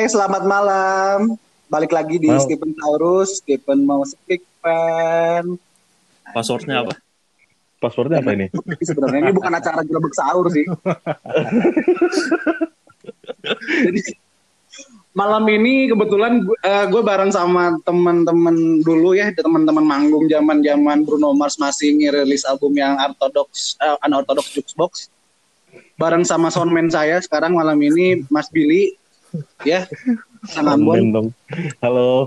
Hai, selamat malam. Balik lagi di Mau. Stephen Taurus, Stephen mau speak fan. Passwordnya apa? Passwordnya apa ini? Sebenarnya ini bukan acara gerebek sahur sih. Jadi malam ini kebetulan gue bareng sama teman-teman dulu ya, teman-teman manggung zaman-zaman Bruno Mars masih ngerilis album yang ortodoks, uh, unorthodox jukebox. Bareng sama soundman saya sekarang malam ini Mas Billy, ya, sang Ambon. Dong. Halo.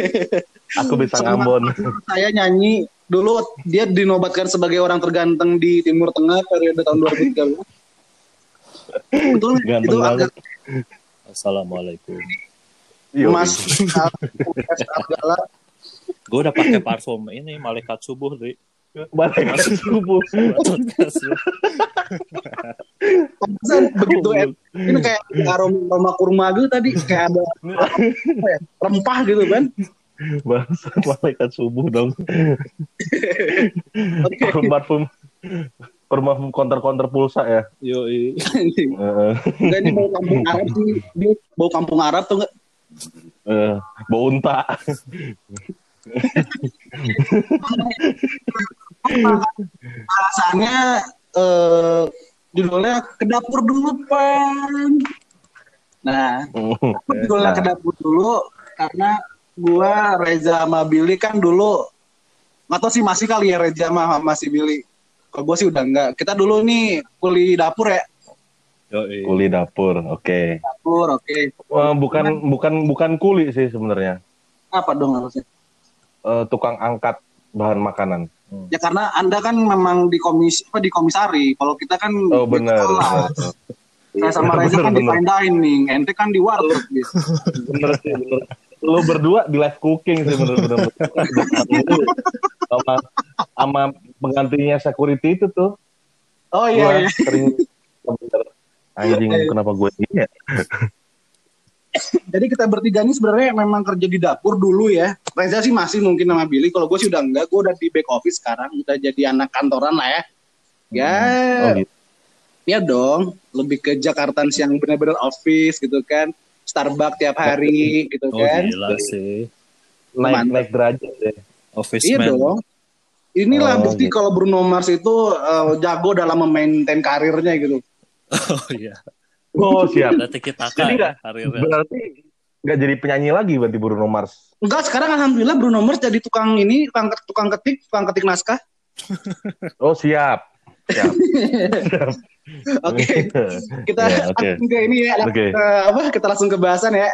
Aku bisa Sama- ngambon. saya nyanyi dulu dia dinobatkan sebagai orang terganteng di Timur Tengah periode tahun 2013. Betul Ganteng itu banget. agak Assalamualaikum. Yo, Mas Abdallah Gue udah pakai parfum ini malaikat subuh di Balik ke subuh. Pantesan begitu em- ini kayak aroma, aroma kurma gitu tadi kayak ada apa ya, rempah gitu kan. Bangsa malaikat subuh dong. Oke. Parfum parfum counter-counter pulsa ya. Eh, Enggak ini bau kampung Arab sih. Dia bau kampung Arab tuh enggak? eh, bau unta. Alasannya eh judulnya ke dapur dulu, Pan. Nah, judulnya ke dapur dulu karena gua Reza sama Billy kan dulu nggak tahu sih masih kali ya Reza sama masih Billy. Kalau gua sih udah enggak. Kita dulu nih kuli dapur ya. Yoi. Kuli dapur. Oke. Dapur, oke. Eh, bukan bukan bukan kuli sih sebenarnya. Apa dong harusnya? Eh, tukang angkat bahan makanan. Ya karena Anda kan memang di komis apa di komisari. Kalau kita kan Oh di benar. Saya sama Iya, Reza kan di benar, fine dining, ente kan di warteg gitu. bener sih bener lo berdua di live cooking sih bener-bener sama sama penggantinya security itu tuh Oh Gua iya iya. sering bener. anjing kenapa gue ini ya Jadi kita bertiga ini sebenarnya memang kerja di dapur dulu ya. Reza sih masih mungkin sama Billy. Kalau gue sih udah enggak. Gue udah di back office sekarang. Udah jadi anak kantoran lah ya. Ya, oh gitu ya dong. Lebih ke Jakarta yang benar-benar office gitu kan. Starbucks tiap hari gitu Oh kan. gila sih. naik naik derajat deh Office Iya man. dong. Inilah Oh, bukti gitu. kalau Bruno Mars itu eh, jago dalam memaintain karirnya gitu. Oh iya. Oh siap Berarti kita Jadi karirnya. berarti nggak jadi penyanyi lagi berarti Bruno Mars Enggak, sekarang alhamdulillah Bruno Mars jadi tukang ini, tukang, tukang ketik, tukang ketik naskah. oh siap siap Oke, kita Ya, langsung ke ini ya, Oke. ke apa? Kita langsung ke bahasan ya.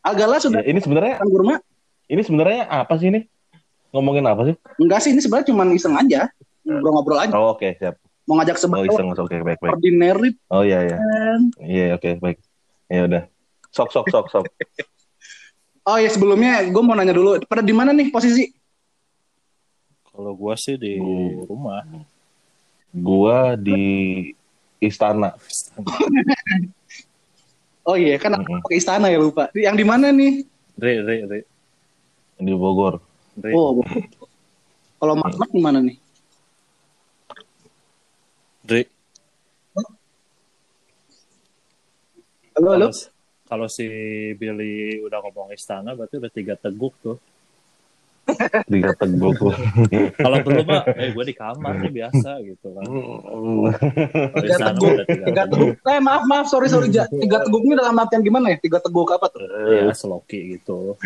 Algala sudah Ya, ini sebenarnya kurma? ini sebenarnya apa sih ini ngomongin apa sih Enggak sih, ini sebenarnya cuma iseng aja. Ngobrol-ngobrol aja. oh oke siap Mau ngajak oh sebentar iseng oke baik baik ordinary oh iya iya kan. iya oke baik ya udah sok sok sok sok Oh ya sebelumnya gue mau nanya dulu, pada di mana nih posisi? Kalau gua sih di Hmm. rumah. gua di istana Oh iya, kan aku Mm-mm. pakai istana ya lupa. Yang di mana nih? Re, re, re. di Bogor re. Oh, kalau Mas Mak di mana nih? Re. Halo, halo. Kalau, si Billy udah ngomong istana berarti udah tiga teguk tuh. tiga teguk Kalau belum mah, eh gue di kamar nih biasa gitu kan. Tiga istana teguk, tiga, tiga teguk. Eh maaf maaf, sorry sorry. Tiga teguk ini dalam artian gimana ya? Tiga teguk apa tuh? Ya, seloki gitu.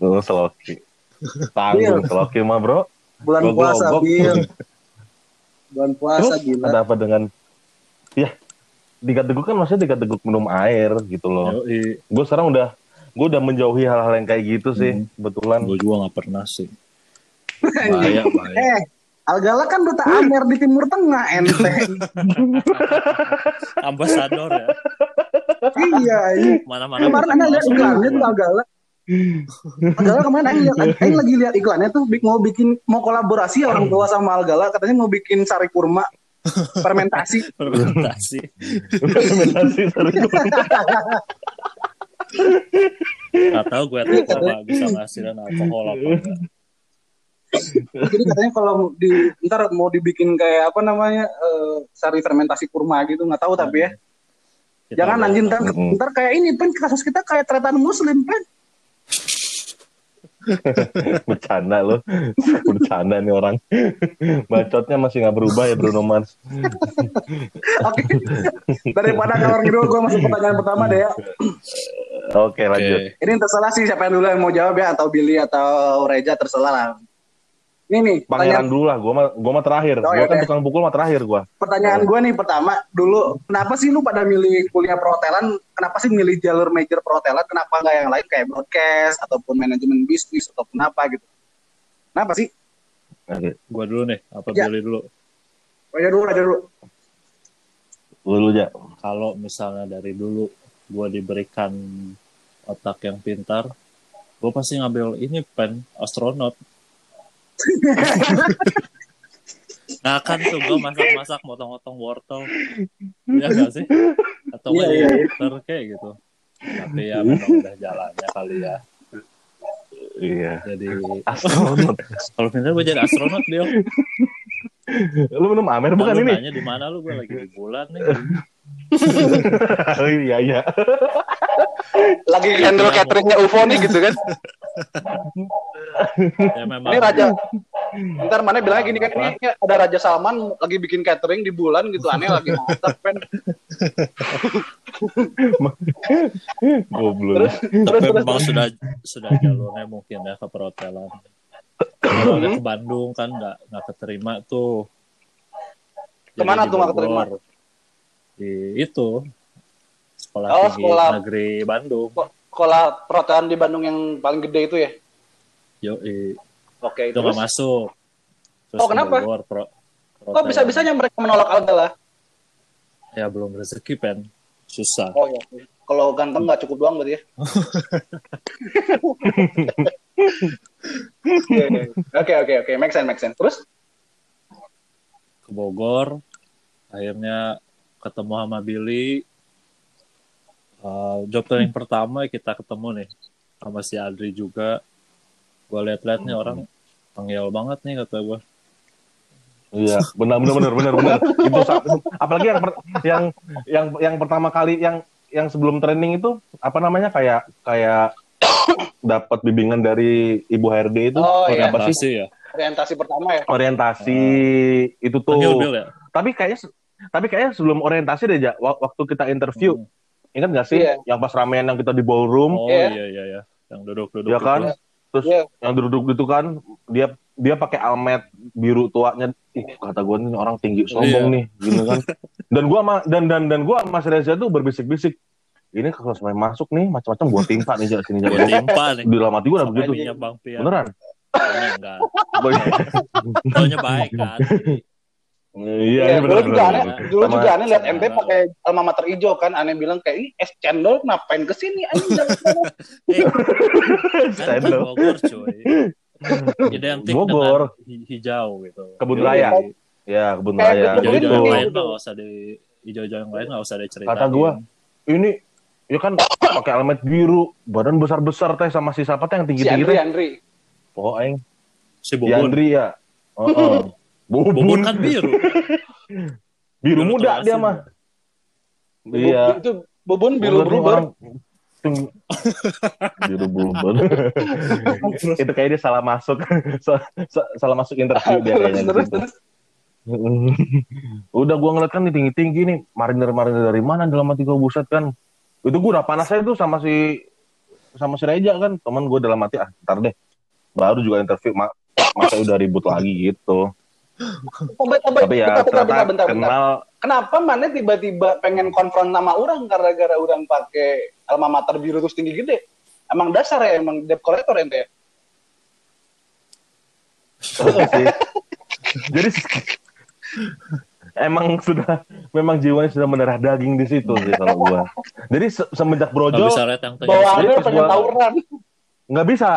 Oh, Seloki. Tanggung Seloki mah bro. Bulan puasa, globok. Bil. Bulan puasa Terus gila. ada apa dengan ya tiga teguk kan maksudnya tiga teguk minum air gitu loh. Gue sekarang udah gue udah menjauhi hal-hal yang kayak gitu sih Hmm. kebetulan. Gue juga gak pernah sih. Bahaya, bahaya. Eh, Algala kan duta Amer di Timur Tengah, ente. Ambasador ya. iya, ini. Mana-mana. Kemarin anda lihat iklannya tuh Algala. Algala kemarin Aing lihat, Aing lagi lihat iklannya tuh bik- mau bikin mau kolaborasi orang tua sama Algala katanya mau bikin sari kurma fermentasi. Fermentasi. Fermentasi sorry. Gak tau gue tuh coba bisa ngasihin alkohol apa enggak. Jadi katanya kalau di ntar mau dibikin kayak apa namanya eh, sari fermentasi kurma gitu nggak tahu tapi ya. Kita Jangan anjing ntar, ntar kayak ini pen kasus kita kayak tretan muslim pen. Bercanda lo. Bercanda nih orang. Bacotnya masih nggak berubah ya Bruno Mars. Oke. Daripada ngalor ngidul gue masuk pertanyaan pertama deh ya. Oke lanjut. Ini terserah sih siapa yang dulu yang mau jawab ya atau Billy atau Reja terserah lah. Ini nih Pangeran dulu lah. Gue mah, gua mah terakhir. Oh, Gue kan yaudah. tukang pukul mah terakhir gue. pertanyaan gue nih pertama dulu kenapa sih lu pada milih kuliah perhotelan? Kenapa sih milih jalur major perhotelan? Kenapa nggak yang lain kayak broadcast ataupun manajemen bisnis ataupun apa gitu? Kenapa sih? Oke. Gua dulu nih, apa Ya. Billy dulu? Reja dulu, Reja dulu. Lu dulu aja. Kalau misalnya dari dulu gua diberikan otak yang pintar, gua pasti ngambil ini pen astronot. Nah kan tuh gue masak-masak motong-motong wortel Iya gak sih? Atau Iya, nggak iya, jadi iya. dokter kayak gitu Tapi ya memang udah jalannya kali ya Iya. Jadi Astronot. kalau pintar gue jadi astronot dia lu minum Amer bukan Lu ini? nanya di mana lu gue lagi di bulan nih Oh, iya iya. Lagi handle cateringnya UFO nih gitu kan? Ya memang Ini Raja. Ntar mana bilangnya gini kan ini ada Raja Salman lagi bikin catering di bulan gitu aneh lagi masak pen. Goblok. Tapi memang sudah sudah jalurnya mungkin ya ke perhotelan. Kalau ke Bandung kan nggak nggak keterima tuh. Jadi Ke mana tuh nggak keterima? Di itu sekolah Oh, tinggi sekolah. negeri Bandung. Sekolah perhotelan di Bandung yang paling gede itu ya? Yo, Oke, itu nggak masuk. Terus Oh, ke kenapa? Bogor, pro, Kok perhotelan. bisa-bisanya mereka menolak Aldela? Ya belum rezeki pen, susah. Oh iya. Kalau ganteng nggak cukup doang berarti ya? Oke oke oke, make sense make sense. Terus? ke Bogor akhirnya ketemu sama Billy Uh, job training pertama kita ketemu nih sama si Adri juga gue liat-liat nih orang panggil banget nih kata gue Iya, benar benar benar benar benar. Itu apalagi yang per- yang yang yang pertama kali yang yang sebelum training itu apa namanya kayak kayak dapat bimbingan dari Ibu HRD itu Oh, iya. apa sih? Orientasi ya Orientasi pertama ya? Orientasi itu tuh. panggil ya Tapi kayaknya tapi kayaknya sebelum orientasi deh, Ja, waktu kita interview, Hmm. Ingat gak sih Iya. yang pas ramean yang kita di ballroom, oh Iya. iya iya iya yang duduk-duduk ya kan? gitu. Terus Iya. yang duduk gitu kan, dia dia pakai almet biru tuanya. Ih, kata gue nih orang tinggi sombong Iya. nih, gitu kan. Dan gua sama dan dan dan gua sama Mas Reza tuh berbisik-bisik. Ini kalau sampai masuk nih macam-macam gua timpa nih Jak, sini gue Jak. timpa nih Di dalam hati gua udah begitu. Bang Beneran. Enggak Taunya baik kan Iya, iya dulu juga aneh, dulu Sama- juga aneh lihat MT pakai alma mater hijau kan, aneh bilang kayak ini es cendol ngapain ke sini anjing jangan sana." Eh, kan, kan up. Bogor cuy identik Bogor. hijau gitu Kebun Iya. raya. Ya, kebun raya. hijau-hijau yang Gitu. lain mah nggak usah di hijau-hijau yang lain nggak usah diceritain Kata gua, ini ya kan pakai almet biru, badan besar-besar teh sama si siapa teh yang Si tinggi-tinggi Andri teh. Andri. Oh, aing. si Si Bubun Andri ya. Heeh. Bubun. Bubun kan biru biru muda dia mah. Iya. Itu bubun biru berubah. biru bubun. itu kayak dia salah masuk. Sa- sa- salah masuk interview dia kayaknya. terus terus. Udah gua ngeliat kan nih tinggi-tinggi nih, marinir-marinir dari mana dalam hati gua buset kan. Itu gua udah panas aja tuh sama si sama si Reja kan, teman gua dalam hati ah ntar deh. Baru juga interview ma masa udah ribut lagi gitu. Oh, bentar, bentar, Tapi ya bentar, bentar, bentar, bentar, bentar. kenal Kenapa mana tiba-tiba pengen konfront sama orang gara-gara orang pakai alma mater biru terus tinggi gede? Emang dasar ya, emang debt collector ente ya? Jadi emang sudah memang jiwanya sudah mendarah daging di situ sih kalau gua. Jadi se- semenjak tengah Bawaannya pengen tawuran. nggak bisa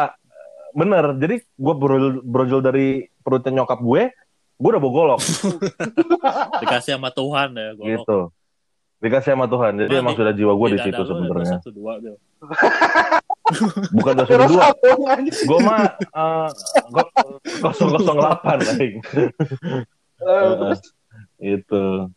bener. Jadi gua brojol, brojol dari perutnya nyokap gue, gue udah bogolok dikasih sama Tuhan ya golok gitu. Dikasih sama Tuhan. Jadi Mana emang di- sudah jiwa gue di situ sebenarnya. satu. Bukan dua Terus dua. Gue mah eh, kosong kosong delapan, aing. Eh, Itu.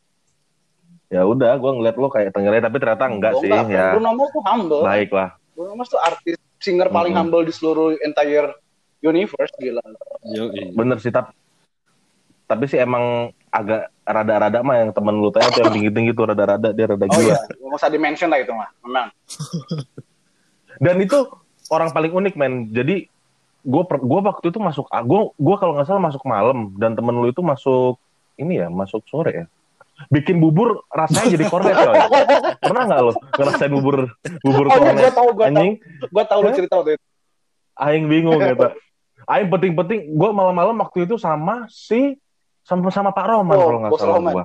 ya udah gue ngeliat lo kayak tengerai tapi ternyata enggak Oh, sih enggak, ya Bruno Mars tuh humble. baik lah Bruno Mars tuh artis singer paling Mm-mm. humble di seluruh entire universe gila. Yo, iya. bener sih tapi tapi sih emang agak rada-rada mah yang temen lu tanya tuh yang tinggi-tinggi tuh rada-rada dia rada Oh gila. iya, nggak usah di-mention lah itu mah. Memang. dan itu orang paling unik men. Jadi gue gue waktu itu masuk gue gue kalau nggak salah masuk malam dan temen lu itu masuk ini ya masuk sore ya. Bikin bubur rasanya jadi kornet coy. Pernah nggak lo ngerasain bubur bubur Oh iya, gue kornet tahu, gue anjing. Gue tahu lu cerita waktu itu. aing bingung gitu. Aing penting-penting gue malam-malam waktu itu sama si sama sama Pak Roman Oh, kalau nggak salah Roman. gue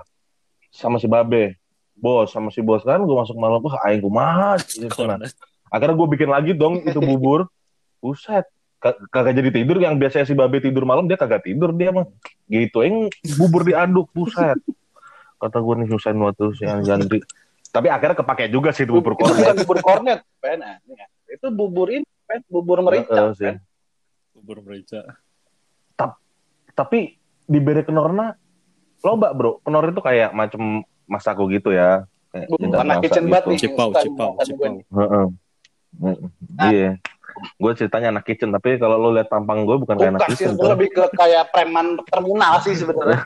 sama si Babe bos sama si bos kan gue masuk malam wah aing kumaha gitu, nah. Kornet. akhirnya gue bikin lagi dong itu bubur buset Ka- kagak jadi tidur yang biasanya si babe tidur malam dia kagak tidur dia mah gitu yang bubur diaduk buset kata gue nih nyusahin waktu si Jandri tapi akhirnya kepake juga sih itu bubur itu kornet bukan bubur kornet, Pen. Nah, ini ya. Itu bubur ini, Pen. Bubur merica. Sih. Pen. Bubur merica. tapi di bere kenorna loba bro kenor itu kayak macam masaku gitu ya kayak Bukan anak kitchen bat nih. Cipau, cipau, gue cipau. Heeh. iya gue ceritanya anak kitchen tapi kalau lo lihat tampang gue bukan kayak anak kitchen itu lebih ke kayak preman terminal sih sebenarnya.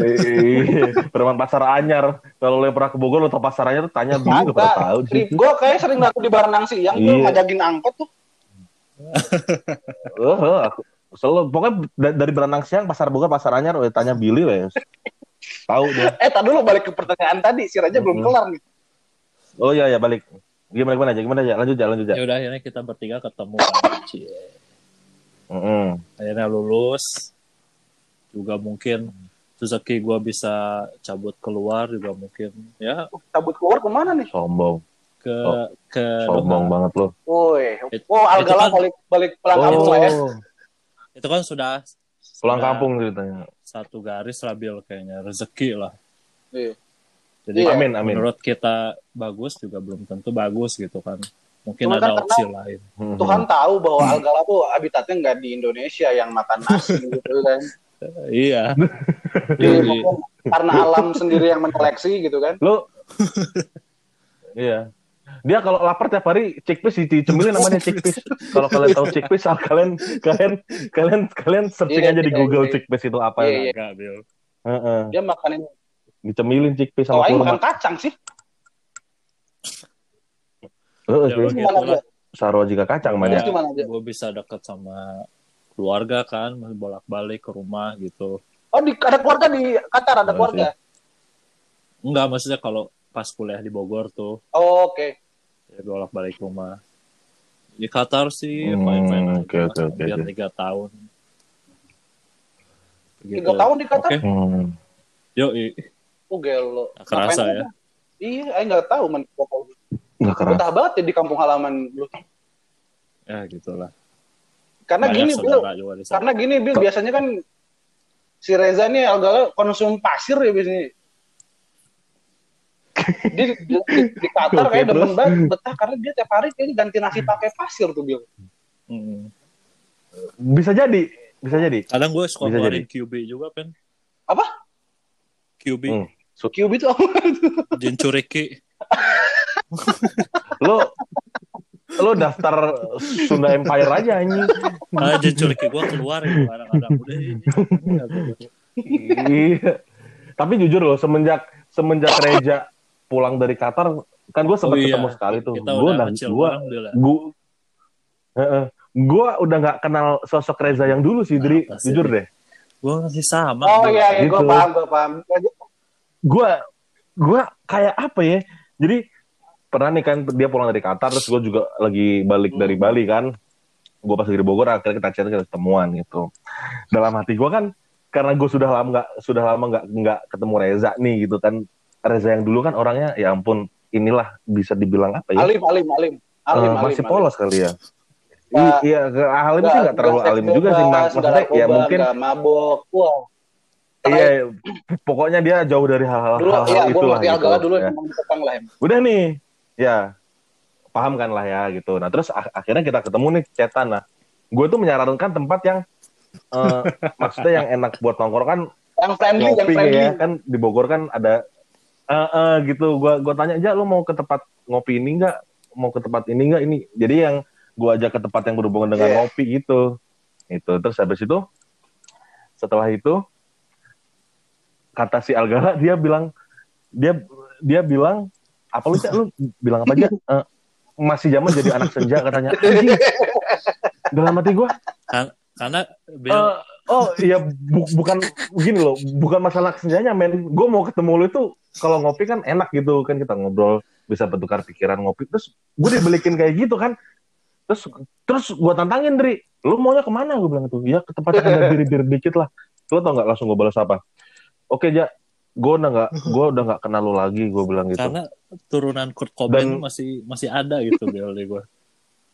Iya, Preman pasar anyar. Kalau lo yang pernah ke Bogor, lo tau pasar anyar tuh tanya dulu gak pernah tahu sih. Gue kayak sering laku di Baranang Siang tuh Iya. ngajakin angkot tuh. Eh, aku selalu pokoknya da- dari berenang siang pasar Bogor pasar anyar udah tanya Billy wes. Tahu dia. Eh, tadi dulu balik ke pertanyaan tadi, si Raja belum kelar nih. Oh iya ya balik. Gimana gimana aja gimana aja lanjut aja lanjut aja. Ya udah akhirnya kita bertiga ketemu kan. Heeh. Akhirnya lulus. Juga mungkin rezeki gua bisa cabut keluar juga mungkin ya Cabut keluar ke mana nih? Sombong. ke Oh, ke Sombong banget lo. Woi, oh Algala itu kan- balik balik pulang kampung lah ya. Itu kan sudah pulang sudah kampung ceritanya. Satu garis labil kayaknya rezeki lah. Iya. Jadi Iya. Amin amin. menurut kita bagus juga belum tentu bagus gitu kan. Mungkin Cuma ada kan opsi lain. Hmm. Tuhan tahu bahwa Algala tuh habitatnya nggak di Indonesia yang makan nasi gitu kan. Iya. Jadi Iya. karena alam sendiri yang menyeleksi gitu kan. Lo Iya. Dia kalau lapar tiap hari chickpeas dicemilin namanya chickpeas. kalau kalian tahu chickpeas, kalian kalian kalian kalian searching Iya, aja di iya, Google iya. chickpeas itu apa Iya, ya. iya. Enggak, Bil. Heeh. Dia makanin Dicemilin chickpeas sama aing kurma. makan kacang sih. Heeh, Ya, lah. aja? Sarwa jika kacang mah Terus dia. gimana aja? Gue bisa deket sama keluarga kan, masih bolak-balik ke rumah gitu. Oh, di, ada keluarga di Qatar, ada Oh, keluarga. Enggak, maksudnya kalau pas kuliah di Bogor tuh, Oh, oke. ya bolak-balik rumah. Di Qatar sih Hmm, main-main aja. oke, oke, oke, Hampir oke. tiga tahun. Tiga tahun di Qatar? Oke, Hmm. yoi. Oh, gelo. Nggak kerasa Ngapain ya. Iya, aing nggak tahu man. Nggak keras. Betah banget ya di kampung halaman lu. Ya gitulah. Karena Banyak gini, Bil. Karena gini, Bil. Biasanya kan si Reza nih Algala konsum pasir ya biasanya. Dia di, di, di Qatar kayak demen banget betah karena dia tiap hari kayaknya ganti nasi pakai pasir tuh Bil. Mm. Bisa jadi, bisa jadi. Kadang gue suka Bisa keluarin QB juga, Pen. Apa? QB, Hmm. Cube itu apa? Jincuriki. Lo lo daftar Sunda Empire aja anjing. Ah, Jincuriki gue keluar ya kadang-kadang. Udah ini. iya. Tapi jujur loh semenjak semenjak Reja pulang dari Qatar kan gue sempat Oh iya. ketemu sekali tuh. Gue udah gue gue gue udah nggak kenal sosok Reza yang dulu sih, sih? Jujur deh. Gue masih sama. Oh iya, iya gue Gitu. paham, gue paham. gue gue kayak apa ya jadi pernah nih kan dia pulang dari Qatar terus gue juga lagi balik dari Bali kan gue pas lagi di Bogor akhirnya kita chat kita ketemuan gitu dalam hati gue kan karena gue sudah lama nggak sudah lama nggak nggak ketemu Reza nih gitu kan Reza yang dulu kan orangnya ya ampun inilah bisa dibilang apa ya Alim, alim, alim. Alim, Eh, alim, masih alim. polos kali ya I- iya ke Alim sih nggak terlalu alim juga sih Mak. maksudnya ya narkoba, mungkin mabok. Wah. iya pokoknya dia jauh dari hal-hal Dulu hal-hal ya, gue itulah ngerti gitu, dulu ya. lah em. udah nih ya paham kan lah ya gitu nah terus ak- akhirnya kita ketemu nih cetan nah gue tuh menyarankan tempat yang eh, maksudnya yang enak buat nongkrong kan Yang friendly, yang ngopi friendly. ya kan di Bogor kan ada Eh, eh, gitu. Gua gua tanya aja lu mau ke tempat ngopi ini enggak mau ke tempat ini enggak ini? Jadi yang gua ajak ke tempat yang berhubungan dengan Iya. ngopi gitu. Itu terus habis itu setelah itu kata si Algara dia bilang dia dia bilang apa lu Cak? lu bilang apa aja? Eh, masih zaman jadi anak senja katanya. Anjing. Dalam hati gua. Karena Bill, Eh, oh iya bu- bukan gini loh. Bukan masalah senjanya men. Gue mau ketemu lu itu kalau ngopi kan enak gitu kan kita ngobrol bisa bertukar pikiran ngopi. Terus gue dibelikin kayak gitu kan. Terus terus gue tantangin Dri. Lu maunya ke mana? Gue bilang tuh ya ke tempat yang ada diri-diri dikit lah. Lu tau nggak langsung gue balas apa? Oke ja. Gue udah nggak gue udah nggak kenal lu lagi gue bilang gitu. Karena turunan Kurt Cobain Dan- masih masih ada gitu di gue.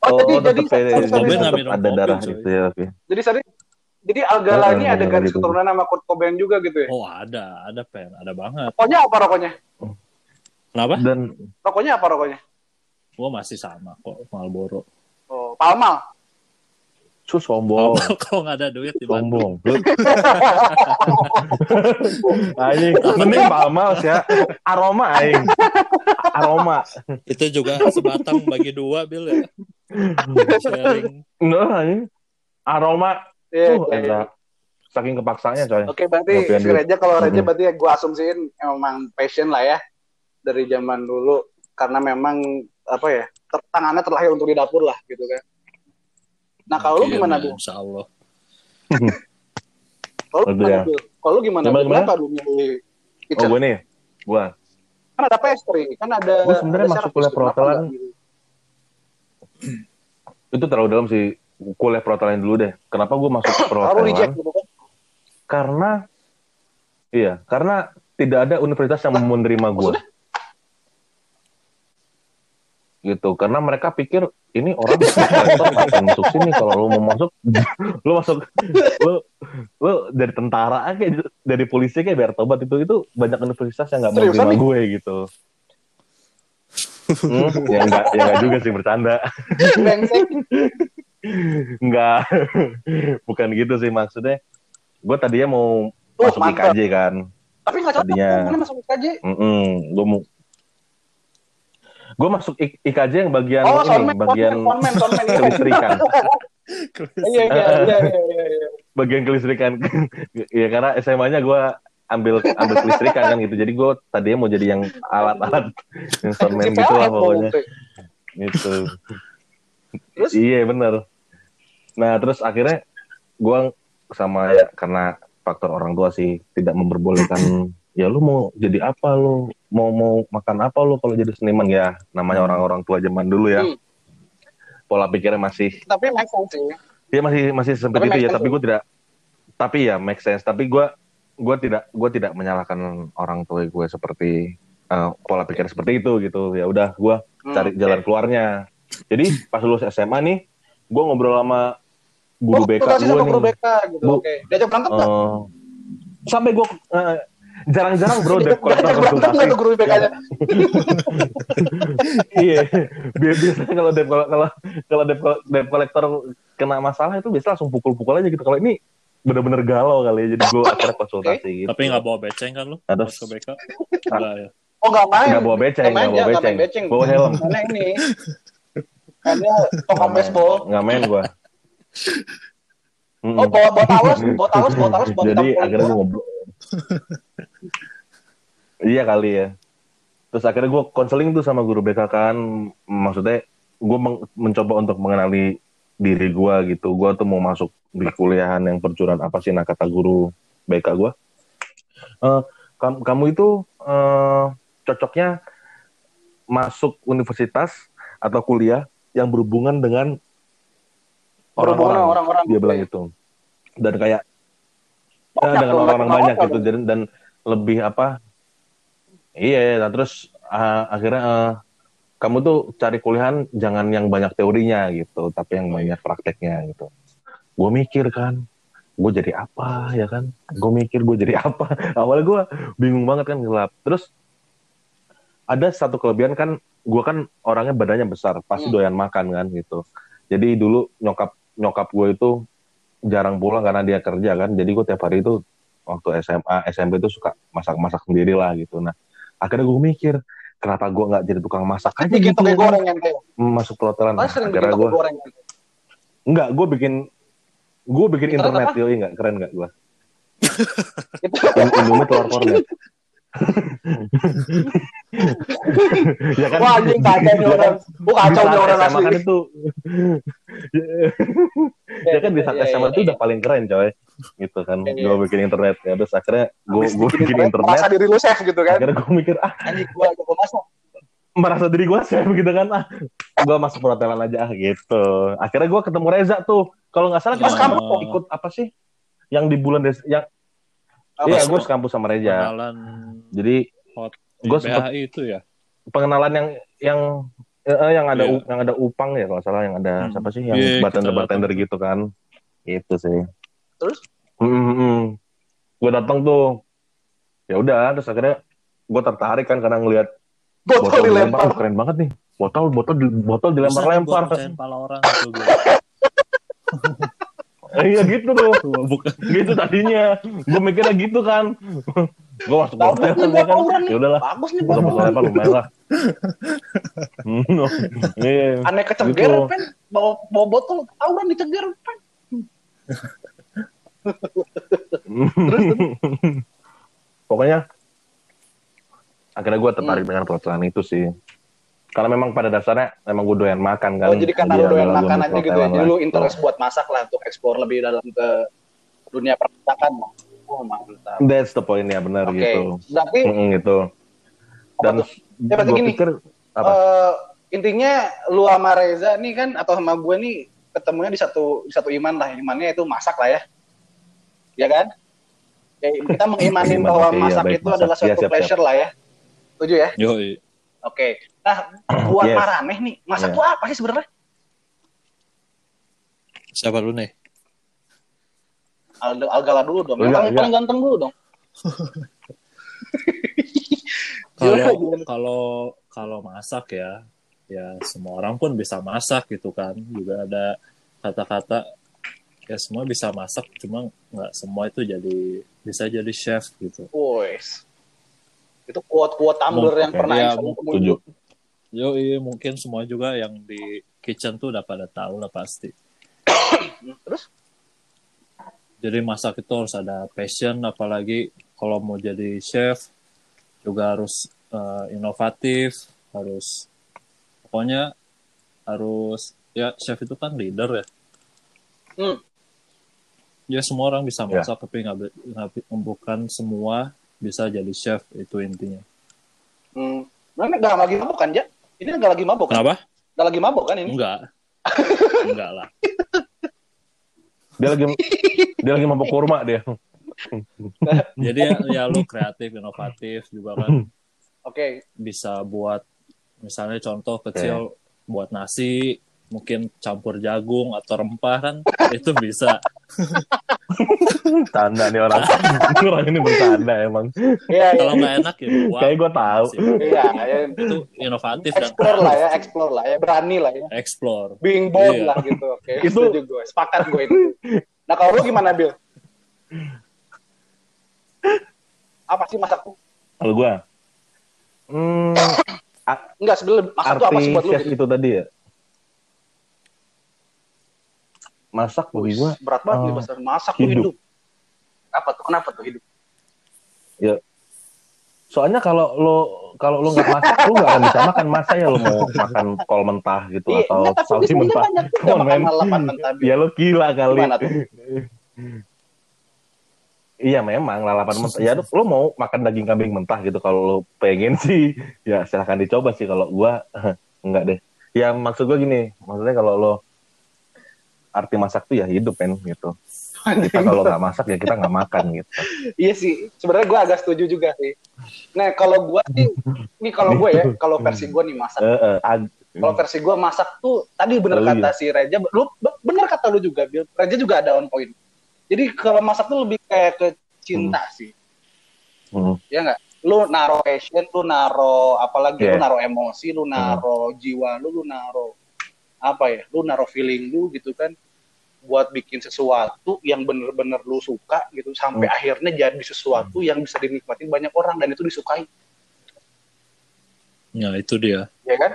Oh, jadi jadi sorry. minum ada kopi, darah cuy. itu ya oke jadi. Jadi Algala Oh, ini ada garis keturunan sama Kurt Cobain juga gitu ya? Oh ada, ada pen, ada banget. Rokoknya apa rokoknya? Kenapa? dan Rokoknya apa rokoknya? Gue masih sama kok Marlboro. Oh, Palmal. sus sombong Kalau kalau nggak ada duit di Bandung. sombong Anjing, mending Palmas ya. Aroma aing. Aroma. Itu juga sebatang bagi dua Bill ya. Sharing. Enggak anjing. Aroma. Iya, iya, iya. Saking kepaksanya coy. Oke, berarti Ngopian si. Reja kalau Reja Mhm. berarti ya gue asumsiin emang passion lah ya dari zaman dulu karena memang apa ya ter- tangannya terlahir untuk di dapur lah gitu kan. Nah kalau lu Iya, gimana bu? Insya Allah. Kalau lu gimana ya. Bu? Kalau lu gimana? Gimana? Kenapa lu milih Oh, kitchen? gue nih. Gua. Kan ada pastry, kan ada. Gua sebenarnya masuk kuliah perhotelan. gitu? Itu terlalu dalam sih. Kuliah perhotelan dulu deh. Kenapa gue masuk perhotelan? gitu kan? Karena iya, karena tidak ada universitas yang menerima gue. Gitu, karena mereka pikir ini orang ngapain masuk sini kalau lu mau masuk lu masuk lu lu dari tentara kayak dari polisi kayak biar tobat itu itu banyak universitas yang nggak mau Seriusan terima nih? gue gitu Hmm, ya enggak ya enggak juga sih bercanda Brengsek. Enggak bukan gitu sih maksudnya. Gue tadinya mau Tuh, masuk mantap. IKJ kan. Tapi cocok. Tadinya- masuk IKJ? gue mau gue masuk I- IKJ yang bagian Oh, ini soundman, bagian soundman, soundman, kelistrikan. Iya, iya, iya, iya, iya, iya. bagian kelistrikan. Ya karena SMA-nya gue ambil ambil kelistrikan kan gitu. Jadi gue tadinya mau jadi yang alat-alat yang soundman gitu lah pokoknya. Gitu. Terus? iya bener nah terus akhirnya gue sama ya karena faktor orang tua sih tidak memperbolehkan ya lu mau jadi apa lu mau mau makan apa lu kalau jadi seniman ya namanya orang-orang tua zaman dulu ya Hmm. pola pikirnya masih Tapi make sense. Dia masih masih sempit Tapi itu ya, tapi gue tidak tapi ya make sense. Tapi gue gue tidak gue tidak menyalahkan orang tua gue seperti eh, pola pikir seperti itu gitu. Ya udah gue Hmm, cari oke. jalan keluarnya. Jadi pas lulus SMA nih, gue ngobrol sama guru Oh, BK gue nih. guru BK gitu. Bu. Oke. Diajak berantem nggak? Eh, sampai gue eh, jarang-jarang bro Diajak berantem konsultasi. tuh guru BK-nya? iya Bi- biasanya kalau debt kalau kalau kalau debt, debt collector kena masalah itu biasa langsung pukul-pukul aja gitu kalau ini bener-bener galau kali ya jadi gue akhirnya konsultasi gitu Tapi nggak bawa beceng kan lu? Ada- ke BK? Enggak ya. Oh nggak main. nggak bawa beceng nggak dia, bawa beceng. bawa helm Karena ini. Karena toko baseball. nggak main gue Oh bawa bawa talos, bawa talos, bawa talos, bawa jadi akhirnya gue ngobrol. Iya kali ya. Terus akhirnya gue konseling tuh sama guru BK kan. Maksudnya gue men- mencoba untuk mengenali diri gue gitu. Gue tuh mau masuk di kuliahan yang perjuruan apa sih nah kata guru BK gue Eh, kam- kamu itu eh, cocoknya masuk universitas atau kuliah yang berhubungan dengan orang-orang orang-orang. dia bilang itu dan kayak Banyak ya, dengan orang-orang banyak gitu. dan, dan lebih apa iya nah terus ah, akhirnya eh, kamu tuh cari kuliahan jangan yang banyak teorinya gitu tapi yang banyak prakteknya gitu. Gue mikir kan gue jadi apa ya kan? Gue mikir gue jadi apa. Awalnya gue bingung banget kan gelap. Terus ada satu kelebihan kan gue kan orangnya badannya besar pasti Hmm. doyan makan kan gitu. Jadi dulu nyokap nyokap gue itu jarang pulang karena dia kerja kan jadi gue tiap hari itu waktu SMA SMP itu suka masak-masak sendiri lah gitu. Nah akhirnya gue mikir kenapa gue nggak jadi tukang masak aja bikin gitu ya. goreng kan Teo masuk Kalian sering bikin akhirnya gue kan? enggak gue bikin gue bikin Internet internet yoi nggak keren nggak gue Indomie telur kornet ya kan Wah anjing kacau nih Ya orang. kan? Gua kacau Di nih orang asli. kan itu ya kan di saat SMA itu udah paling keren coy gitu kan Iya, iya. gue bikin internet ya terus akhirnya gue gue bikin internet Merasa diri lu chef gitu kan. akhirnya gue mikir ah Anjing gua gua masak. merasa diri gue chef gitu kan ah gue masuk perhotelan aja ah gitu akhirnya gue ketemu Reza tuh kalau nggak salah kita ikut apa sih yang di bulan des yang iya gue sekampus sama Reza Kenalan jadi sempet- BHI itu ya. pengenalan yang yang eh, eh, yang ada. U- yang ada upang ya kalau salah yang ada Hmm. siapa sih yang Iya, bartender bartender gitu kan itu sih Terus? gue datang tuh ya udah terus akhirnya gue tertarik kan karena ngelihat Botol botol dilempar dilempar. oh, keren banget nih botol botol botol dilempar-lempar orang itu gue. iya gitu tuh Bukan. gitu tadinya gue mikirnya gitu kan gue masuk Bagus hotel nih ya buat kan tawuran nih. ya udahlah Bagus nih gue botol lempar lumayan lah iya Aneh keceger Gitu. pen bawa bawa botol tawuran diceger pen. pokoknya akhirnya gue tertarik Hmm. dengan perhotelan itu sih karena memang pada dasarnya memang gue doyan makan kan Oh jadi karena lu Jadi doyan gua makan aja gitu ya. Jadi lu interest buat masak lah untuk explore lebih dalam ke dunia permasakan. Oh mantap. that's the point ya benar Oke. gitu Berarti Mm, gitu dan? Ya, berarti gue gini. pikir apa eh, intinya lu sama Reza nih kan atau sama gue nih ketemunya di satu di satu iman lah. Imannya itu masak lah ya. Ya kan? Ya, kita mengimani Iman, bahwa iya, masak baik, itu masak. adalah Iya, suatu siap, siap. pleasure lah ya. Setuju ya? Yoi. Oke. Nah, buat Yes. Maraneh nih, masak Iya. tuh apa sih sebenarnya? Siapa lu nih? Al Algala dulu dong. Yang paling, ganteng dulu dong. Kalau kalau kalau masak ya, ya semua orang pun bisa masak gitu kan. Juga ada kata-kata ya semua bisa masak, cuma nggak semua itu jadi bisa jadi chef gitu. Wes. Itu quote-quote Tumblr yang pernah Aisyah mungkin. Yo iya mungkin semua juga yang di kitchen tuh udah pada tahu lah pasti. Terus? Jadi masak itu harus ada passion, apalagi kalau mau jadi chef juga harus eh, inovatif, harus pokoknya harus ya chef itu kan leader ya. Hmm. Ya semua orang bisa Ya. masak tapi nggak bukan semua bisa jadi chef itu intinya. Hmm. Nah, ini gak lagi mabok kan, Ja? Ini gak lagi mabok kan? Kenapa? Gak lagi mabok kan ini? Enggak. Enggak lah. dia lagi dia lagi mabok kurma dia Jadi ya, ya lu kreatif, inovatif juga kan Oke. bisa buat misalnya contoh kecil buat nasi mungkin campur jagung atau rempah kan itu bisa tanda nih orang orang ini bercanda emang Iya, iya. kalau nggak enak ya buang kayak gue tahu. Iya, ya. itu inovatif dan Explore lah ya, explore lah ya. Berani lah ya. explore Being bold Iya. lah gitu. Oke, Itu- setuju gue. Sepakat gue itu. Nah, kalau lu gimana, Bill? Apa sih masak tuh? kalau gue hmm, Enggak, sebenarnya masak tuh apa arti sih buat lu? chef itu tadi ya masak bagi gue Berat banget nih bahasa masak tuh hidup. hidup. Apa tuh? Kenapa tuh hidup? soalnya kalau lo kalau lo nggak masak lo nggak akan bisa makan masa ya lo mau makan kol mentah gitu Iya, atau enggak, tapi sawi sebenarnya mentah Come on, man. lalapan mentah. Ya lo gila kali? Iya memang lalapan mentah. Ya lo mau makan daging kambing mentah gitu kalau lo pengen sih ya silahkan dicoba sih kalau gua enggak deh. Ya maksud gua gini, maksudnya kalau lo arti masak tuh ya hidup kan gitu. Kita kalau nggak masak ya kita nggak makan gitu. Iya sih, sebenarnya gue agak setuju juga sih. Nah, kalau gue sih, ini kalau gue ya, kalau versi gue nih masak. Eh, ag- Kalau versi gue masak tuh, tadi bener Oh, kata si Reja, lu bener kata lu juga, Bill. Reja juga ada on point. Jadi kalau masak tuh lebih kayak ke cinta sih, Hmm. ya nggak? Lu naro passion, lu naro apalagi lu Yeah. naro emosi, lu naro jiwa lu, lu naro apa ya? Lu naro feeling lu gitu kan buat bikin sesuatu yang bener-bener lu suka gitu sampai akhirnya jadi sesuatu yang bisa dinikmati banyak orang dan itu disukai. Ya itu dia. ya kan?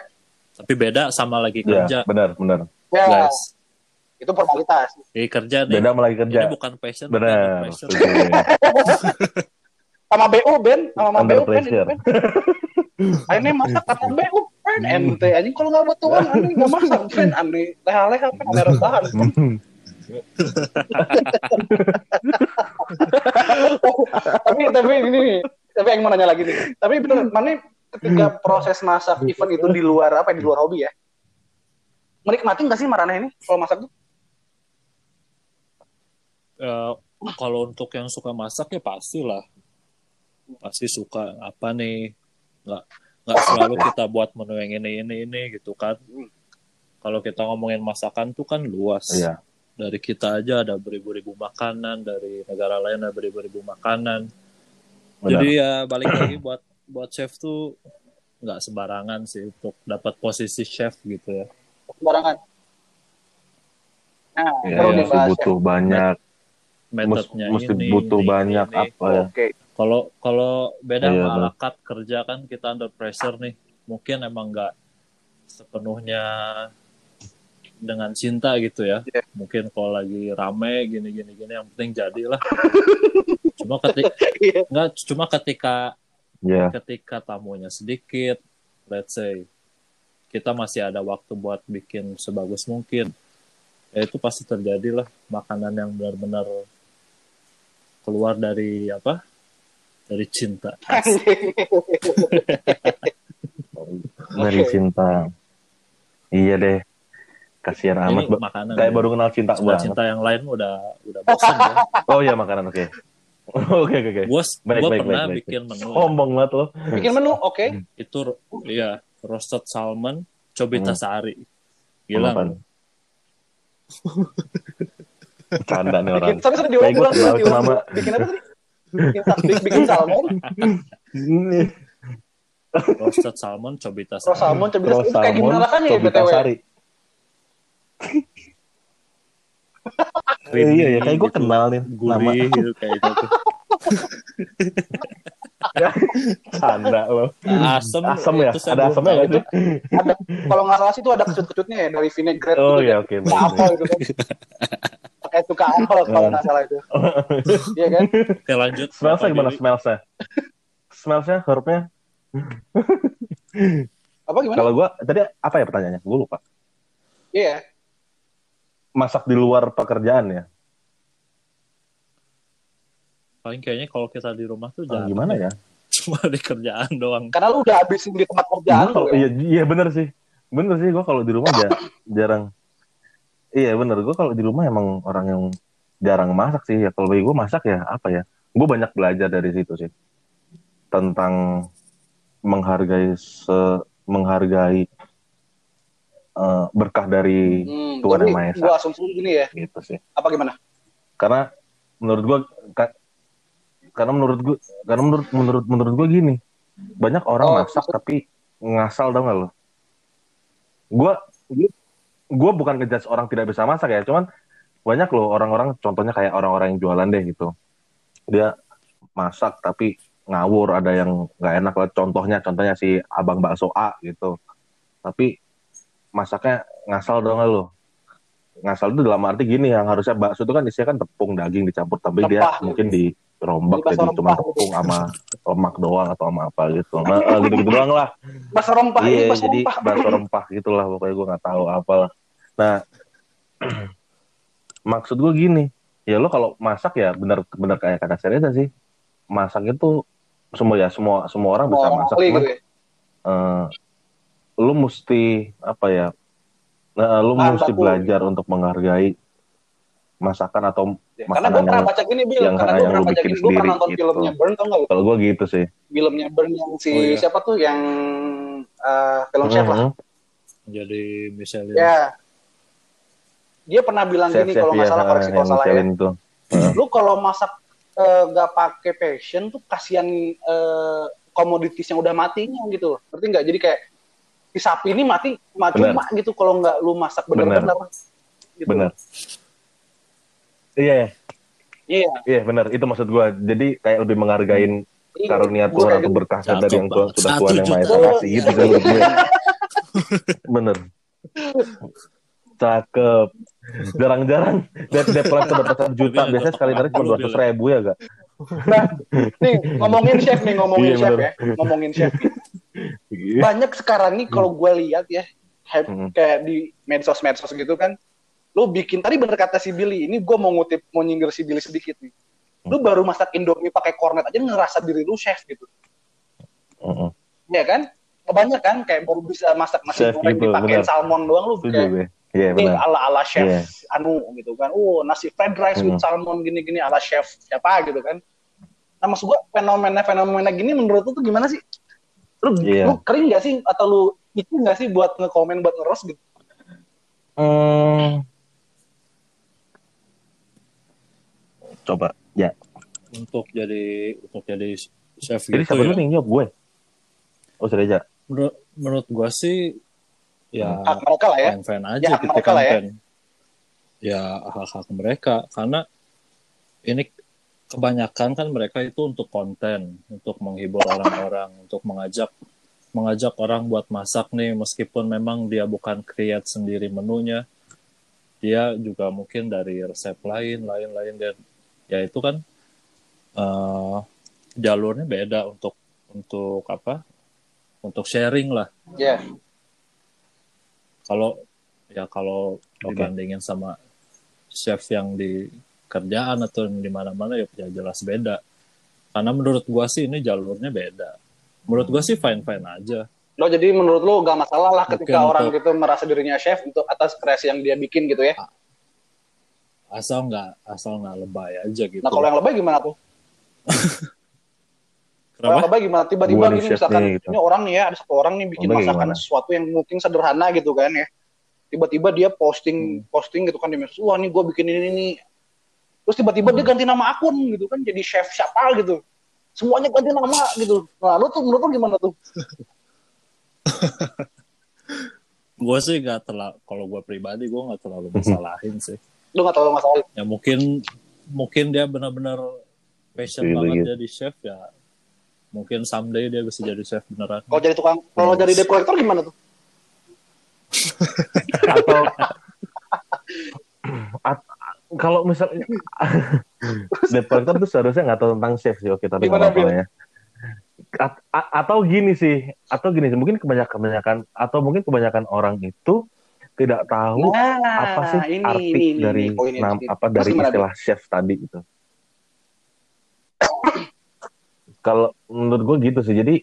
Tapi beda sama lagi Iya, kerja, benar, benar. Ya, guys. itu formalitas. Ini kerja nih. Beda sama lagi kerja. Ini bukan passion, Benar. passion. Sama BU Ben, sama sama BU. Ben. Ini masak sama BU Ben, ente anjing kalau nggak buat tuan aneh nggak masak Ben, aneh leha-leha Ben, aneh rebahan. Hmm. tapi tapi ini nih, tapi yang mau nanya lagi nih. Tapi betul, mana ketika proses masak event itu di luar apa ya, di luar hobi ya? Menikmati nggak sih Marana ini kalau masak tuh? Eh, kalau untuk yang suka masak ya pastilah pasti suka apa nih nggak nggak selalu kita buat menu yang ini ini ini gitu kan kalau kita ngomongin masakan tuh kan luas Iya. dari kita aja ada beribu-ribu makanan dari negara lain ada beribu-ribu makanan Benar. jadi ya balik lagi buat buat chef tuh nggak sembarangan sih untuk dapat posisi chef gitu ya Sembarangan. Nah, Iya, iya, dibahas ya. butuh banyak, mus- metodenya mesti ini butuh ini, banyak ini. apa ya? Oke. Kalau kalau beda Iya, sama benar. ala carte kerja kan kita under pressure nih. Mungkin emang nggak sepenuhnya dengan cinta gitu ya. Iya. Mungkin kalau lagi rame gini gini gini yang penting jadilah. cuma ketika Iya. nggak cuma ketika Ya, ketika tamunya sedikit, let's say kita masih ada waktu buat bikin sebagus mungkin. Ya itu pasti terjadilah makanan yang benar-benar keluar dari apa? Dari cinta. dari cinta. Iya deh. Kasihan Ini amat. Makanan. Kayak ya. baru kenal cinta banget. cinta yang lain udah udah bosan ya. Oh iya makanan oke. Oke oke oke. Gue Baik, baik, pernah baik, baik. bikin menu Sombong banget lo. Bikin menu, oke. itu ya roasted salmon cobita Hmm. sari. Gila. Bercanda nih orang. Bikin, sorry, sorry, Kayak diulang, diulang, diulang. Bikin apa tadi? Bikin, bikin, bikin salmon. Roasted salmon cobita terus sari. salmon, coba Terus itu kayak salmon, gimana rasanya ya Cobita BTW? Sari. Iya ya, kayak gue gitu. kenal nih nama Gurih gitu kayak gitu. Canda lo. Asem, Asam ya? itu Ada tahu nggak itu. Ada, kalau nggak salah sih itu ada kecut-kecutnya ya dari vinaigrette Oh iya oke. Apa gitu kan. Pakai cuka ampel kalau nggak salah itu. Iya kan? Oke lanjut. Smellsnya gimana smellsnya? Smellsnya, herbnya? Apa gimana? Kalau gue tadi apa ya pertanyaannya? Gue lupa. Iya. Masak di luar pekerjaan ya? Paling kayaknya kalau kita di rumah tuh Ah, jangan gimana ya? cuma di kerjaan doang. Karena lu udah habisin di tempat kerjaan Gua ya. iya iya bener sih. Bener sih gue kalau di rumah ja- jarang. Iya bener gue kalau di rumah emang orang yang jarang masak sih ya. Kalau bagi gue masak ya apa ya? Gue banyak belajar dari situ sih tentang menghargai se menghargai eh, berkah dari Hmm, Tuhan yang Maha Esa. gua asumsi gini ya. gitu sih. Apa gimana? Karena menurut gue karena menurut gue karena menurut menurut menurut gue gini. Banyak orang Oh, masak tapi ngasal dong lo? Gue gue bukan ngejudge orang tidak bisa masak ya. Cuman banyak loh orang-orang contohnya kayak orang-orang yang jualan deh gitu. Dia masak tapi ngawur ada yang nggak enak lah. Contohnya contohnya si abang bakso A gitu. Tapi masaknya ngasal dong lo? Ngasal itu dalam arti gini yang harusnya bakso itu kan isinya kan tepung daging dicampur tapi dia Rempah. mungkin dirombak Bakso jadi cuma tepung sama lemak doang atau sama apa gitu. Nah eh, gitu-gitu doang lah. Bakso rempah ini iya bakso jadi bakso rempah gitulah pokoknya gue nggak tahu apalah nah maksud gue gini ya lo kalau masak ya bener bener kayak kata Serena sih. Masak itu semua ya semua semua orang bisa Mau masak cuman gitu ya. eh, lu mesti apa ya nah, lu Bahan mesti belajar untuk menghargai masakan atau Ya, Karena gue pernah baca gini, Bil. yang- Karena gue yang pernah baca gini. Gue pernah sendiri nonton gitu. filmnya Burn, tau gak lu? kalau gue gitu sih Filmnya Burn yang si Oh, iya. siapa tuh yang eh, film chef lah. Mhm. Jadi Michelin. Ya. Dia pernah bilang Chef- gini chef kalau nggak ya, salah koreksi yang kalau salah ya. Itu Lu kalau masak eh, nggak pakai passion tuh kasihan eh, komoditis yang udah matinya gitu loh. Ngerti nggak? Jadi kayak si sapi ini mati mati cuma gitu kalau nggak lu masak bener-bener. Gitu. bener iya Iya. Iya benar itu maksud gue. Jadi kayak lebih menghargain Iya, karunia gua Tuhan atau berkah dari yang Tuhan sudah Tuhan yang Maha Esa kasih gitu menurut gue. Bener. Cakep. Jarang-jarang debt debt collector dapat juta. Biasanya sekali tarik cuma dua ratus ribu ya gak? Nah, nih ngomongin chef nih, ngomongin Iya, chef bener. ya, ngomongin chef. Banyak sekarang nih kalau gue lihat ya, hype Hmm. kayak di medsos-medsos gitu kan, lu bikin tadi bener kata si Billy, ini gue mau ngutip, mau nyinggir si Billy sedikit nih. Lu baru masak Indomie pakai kornet aja ngerasa diri lu chef gitu. Heeh. Iya kan? Banyak kan kayak baru bisa masak nasi goreng benar. salmon doang lu kayak. Iya ini benar. ala ala chef Iya. anu gitu kan. Oh nasi fried rice with Hmm. salmon gini gini ala chef siapa gitu kan. Nah maksud gua fenomena fenomena gini menurut lu tuh gimana sih? Lu, Iya. lu kering gak sih atau lu itu gak sih buat nge-komen buat ngeros gitu? Hmm. Coba. Ya. untuk jadi untuk jadi chef Jadi gitu siapa ya. nih nyop gue? Oh sudah aja. Menurut, menurut gua sih ya Hak mereka lah ya. fine fine aja Ya, gitu mereka kan lah ya. Ya hak hak mereka karena ini kebanyakan kan mereka itu untuk konten untuk menghibur orang-orang untuk mengajak mengajak orang buat masak nih meskipun memang dia bukan create sendiri menunya dia juga mungkin dari resep lain lain lain dan ya itu kan eh, jalurnya beda untuk untuk apa untuk sharing lah Iya. kalau ya kalau Oke. dibandingin sama chef yang di kerjaan atau di mana-mana ya, ya jelas beda karena menurut gua sih ini jalurnya beda menurut gua sih fine fine aja Lo jadi menurut lu gak masalah lah ketika Mungkin orang untuk- gitu merasa dirinya chef untuk atas kreasi yang dia bikin gitu ya. Asal nggak asal nggak lebay aja gitu Nah kalau yang lebay gimana tuh? Kalau yang lebay gimana? Tiba-tiba gini chef misalkan gitu. ini orang nih ya ada satu orang nih bikin Lebay masakan gimana? sesuatu yang mungkin sederhana gitu kan ya. Tiba-tiba dia posting Hmm. posting gitu kan di medsos. Wah nih gue bikin ini nih. Terus tiba-tiba dia ganti nama akun gitu kan jadi chef siapa gitu. Semuanya ganti nama gitu. Nah lu tuh menurut lu gimana tuh? gua sih nggak terlalu kalau gua pribadi gua nggak terlalu masalahin sih Lu gak tahu masalah ya mungkin mungkin dia benar-benar passion Iya, banget jadi chef ya mungkin someday dia bisa jadi chef beneran Kalau jadi tukang, kalau Hmm. jadi collector gimana tuh? Atau At- kalau misalnya debt collector tuh seharusnya nggak tahu tentang chef sih oke tapi Gimana, nggak apa-apa ya. At- a- atau gini sih atau gini sih mungkin kebanyakan kebanyakan atau mungkin kebanyakan orang itu tidak tahu Nah, apa sih ini, arti ini, ini, dari ini, nam- di situ. apa dari gimana, istilah chef tadi gitu. Kalau menurut gue gitu sih. Jadi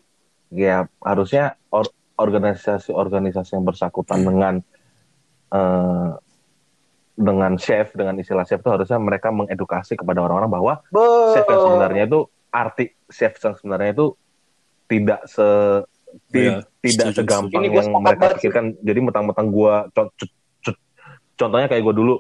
ya harusnya or- organisasi-organisasi yang bersangkutan dengan eh, dengan chef dengan istilah chef itu harusnya mereka mengedukasi kepada orang-orang bahwa Be- chef yang sebenarnya itu arti chef yang sebenarnya itu tidak se ti- Iya, tidak setuju, segampang yang mereka pikirkan. Jadi mentang-mentang gua co- co- co- contohnya kayak gua dulu.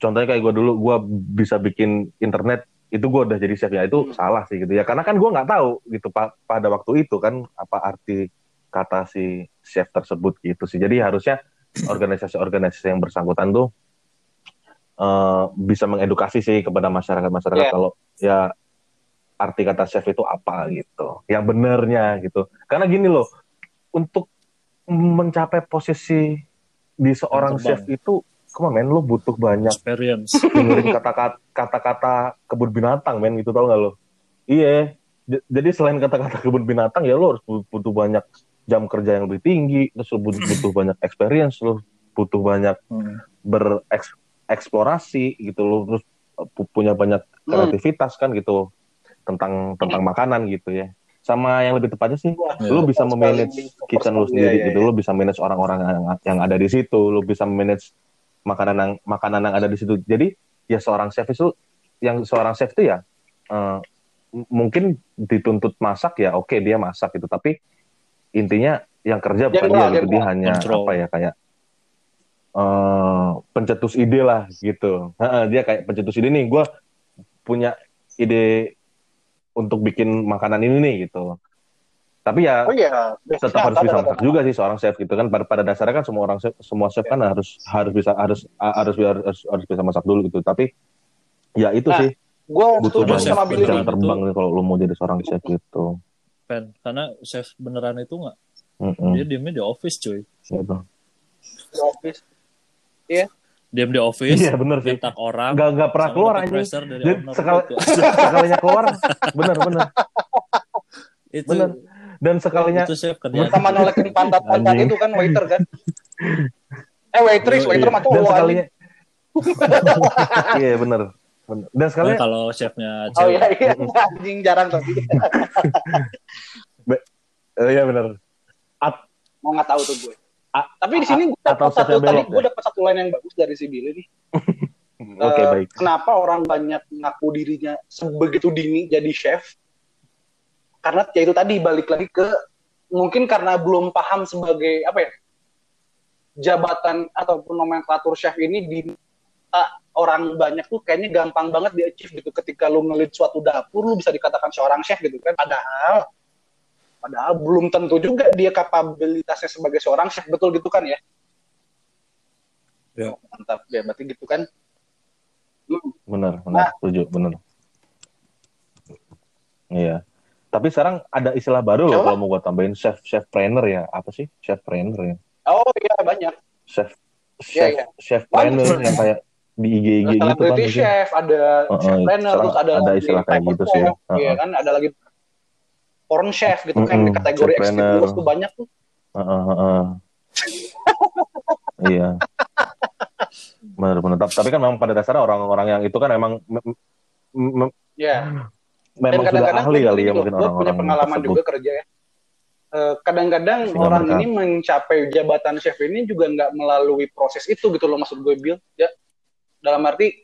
Contohnya kayak gua dulu gua bisa bikin internet itu gua udah jadi chef ya itu salah sih gitu ya. Karena kan gua nggak tahu gitu pa- pada waktu itu kan apa arti kata si chef tersebut gitu sih. Jadi harusnya organisasi-organisasi yang bersangkutan tuh eh, bisa mengedukasi sih kepada masyarakat masyarakat Iya. kalau ya arti kata chef itu apa gitu. Yang benernya gitu. Karena gini loh untuk mencapai posisi di seorang chef itu come on men lo butuh banyak experience. kata-kata kata-kata kebun binatang men gitu tau gak lo? Iya. Jadi selain kata-kata kebun binatang ya lo harus bu- butuh banyak jam kerja yang lebih tinggi terus lo butuh, butuh banyak experience lo butuh banyak Hmm. bereksplorasi gitu lo terus pu- punya banyak Hmm. kreativitas kan gitu tentang tentang makanan gitu ya. Sama yang lebih tepatnya sih Ya. lo bisa memanage kitchen lo Iya, sendiri iya, gitu. Iya. lo bisa manage orang-orang yang, yang ada di situ. Lo bisa manage makanan yang makanan yang ada di situ. Jadi ya seorang chef itu yang seorang chef itu ya m- mungkin dituntut masak ya oke dia masak gitu. Tapi intinya yang kerja bukan dia gitu. Dia hanya Control. apa ya kayak eh pencetus ide lah gitu. Dia kayak pencetus ide nih gue punya ide untuk bikin makanan ini nih gitu tapi ya Oh iya, tetap harus bisa masak juga sih seorang chef gitu kan pada, pada dasarnya kan semua orang chef, semua chef kan harus harus bisa harus harus harus harus bisa masak dulu gitu tapi ya itu Nah, sih Gue butuh chef sama Billy itu- terbang nih kalau lu mau jadi seorang chef gitu. Pen karena chef beneran itu nggak Mm-mm. dia diemnya di office cuy Gitu. di office. Iya. Diam di office Iya bener sih. nyetak orang Gak gak pernah keluar pressure dari sekali sekalinya keluar, bener bener. itu Bener. Dan sekalinya itu chef kerjaan Sama nolekin pantat-pantat itu kan waiter kan. Eh waitress, Iya, waiter iya. mah dan cowok sekalinya iya bener. bener. Dan Nah, sekalinya kalau chefnya Oh iya iya anjing jarang tapi. Eh, iya bener. Mau nggak tahu tuh gue. A- Tapi di sini gue dapat satu tadi belok, gue ya? dapat satu line yang bagus dari si Billy nih. Oke Eh, baik. Kenapa orang banyak ngaku dirinya sebegitu dini jadi chef? Karena ya itu tadi balik lagi ke mungkin karena belum paham sebagai apa ya jabatan ataupun nomenklatur chef ini di ah, orang banyak tuh kayaknya gampang banget di achieve gitu ketika lu ngelit suatu dapur lu bisa dikatakan seorang chef gitu kan padahal padahal belum tentu juga dia kapabilitasnya sebagai seorang chef betul gitu kan ya Ya. mantap ya berarti gitu kan Bener, bener, Nah. setuju, bener. Iya. Tapi sekarang ada istilah baru loh kalau mau gue tambahin chef chef trainer ya. Apa sih chef trainer ya? oh iya banyak Chef Iya, chef iya. chef Banyak. trainer yang kayak di IG IG gitu kan celebrity chef, ada Oh, chef oh, trainer, terus ada, ada istilah kayak gitu sih. chef, Oh, iya oh. kan, ada lagi porn chef gitu kan, di Mm-mm, kategori ekstrim tuh banyak tuh. Heeh, heeh. Iya. Bener bener. Tapi, kan memang pada dasarnya orang-orang yang itu kan emang mem- mem- Ya. memang sudah ahli kali ya mungkin gue punya orang-orang pengalaman tersebut. juga kerja ya. Eh, kadang-kadang Sehingga orang mereka- ini mencapai jabatan chef ini juga nggak melalui proses itu gitu loh maksud gue Bill ya dalam arti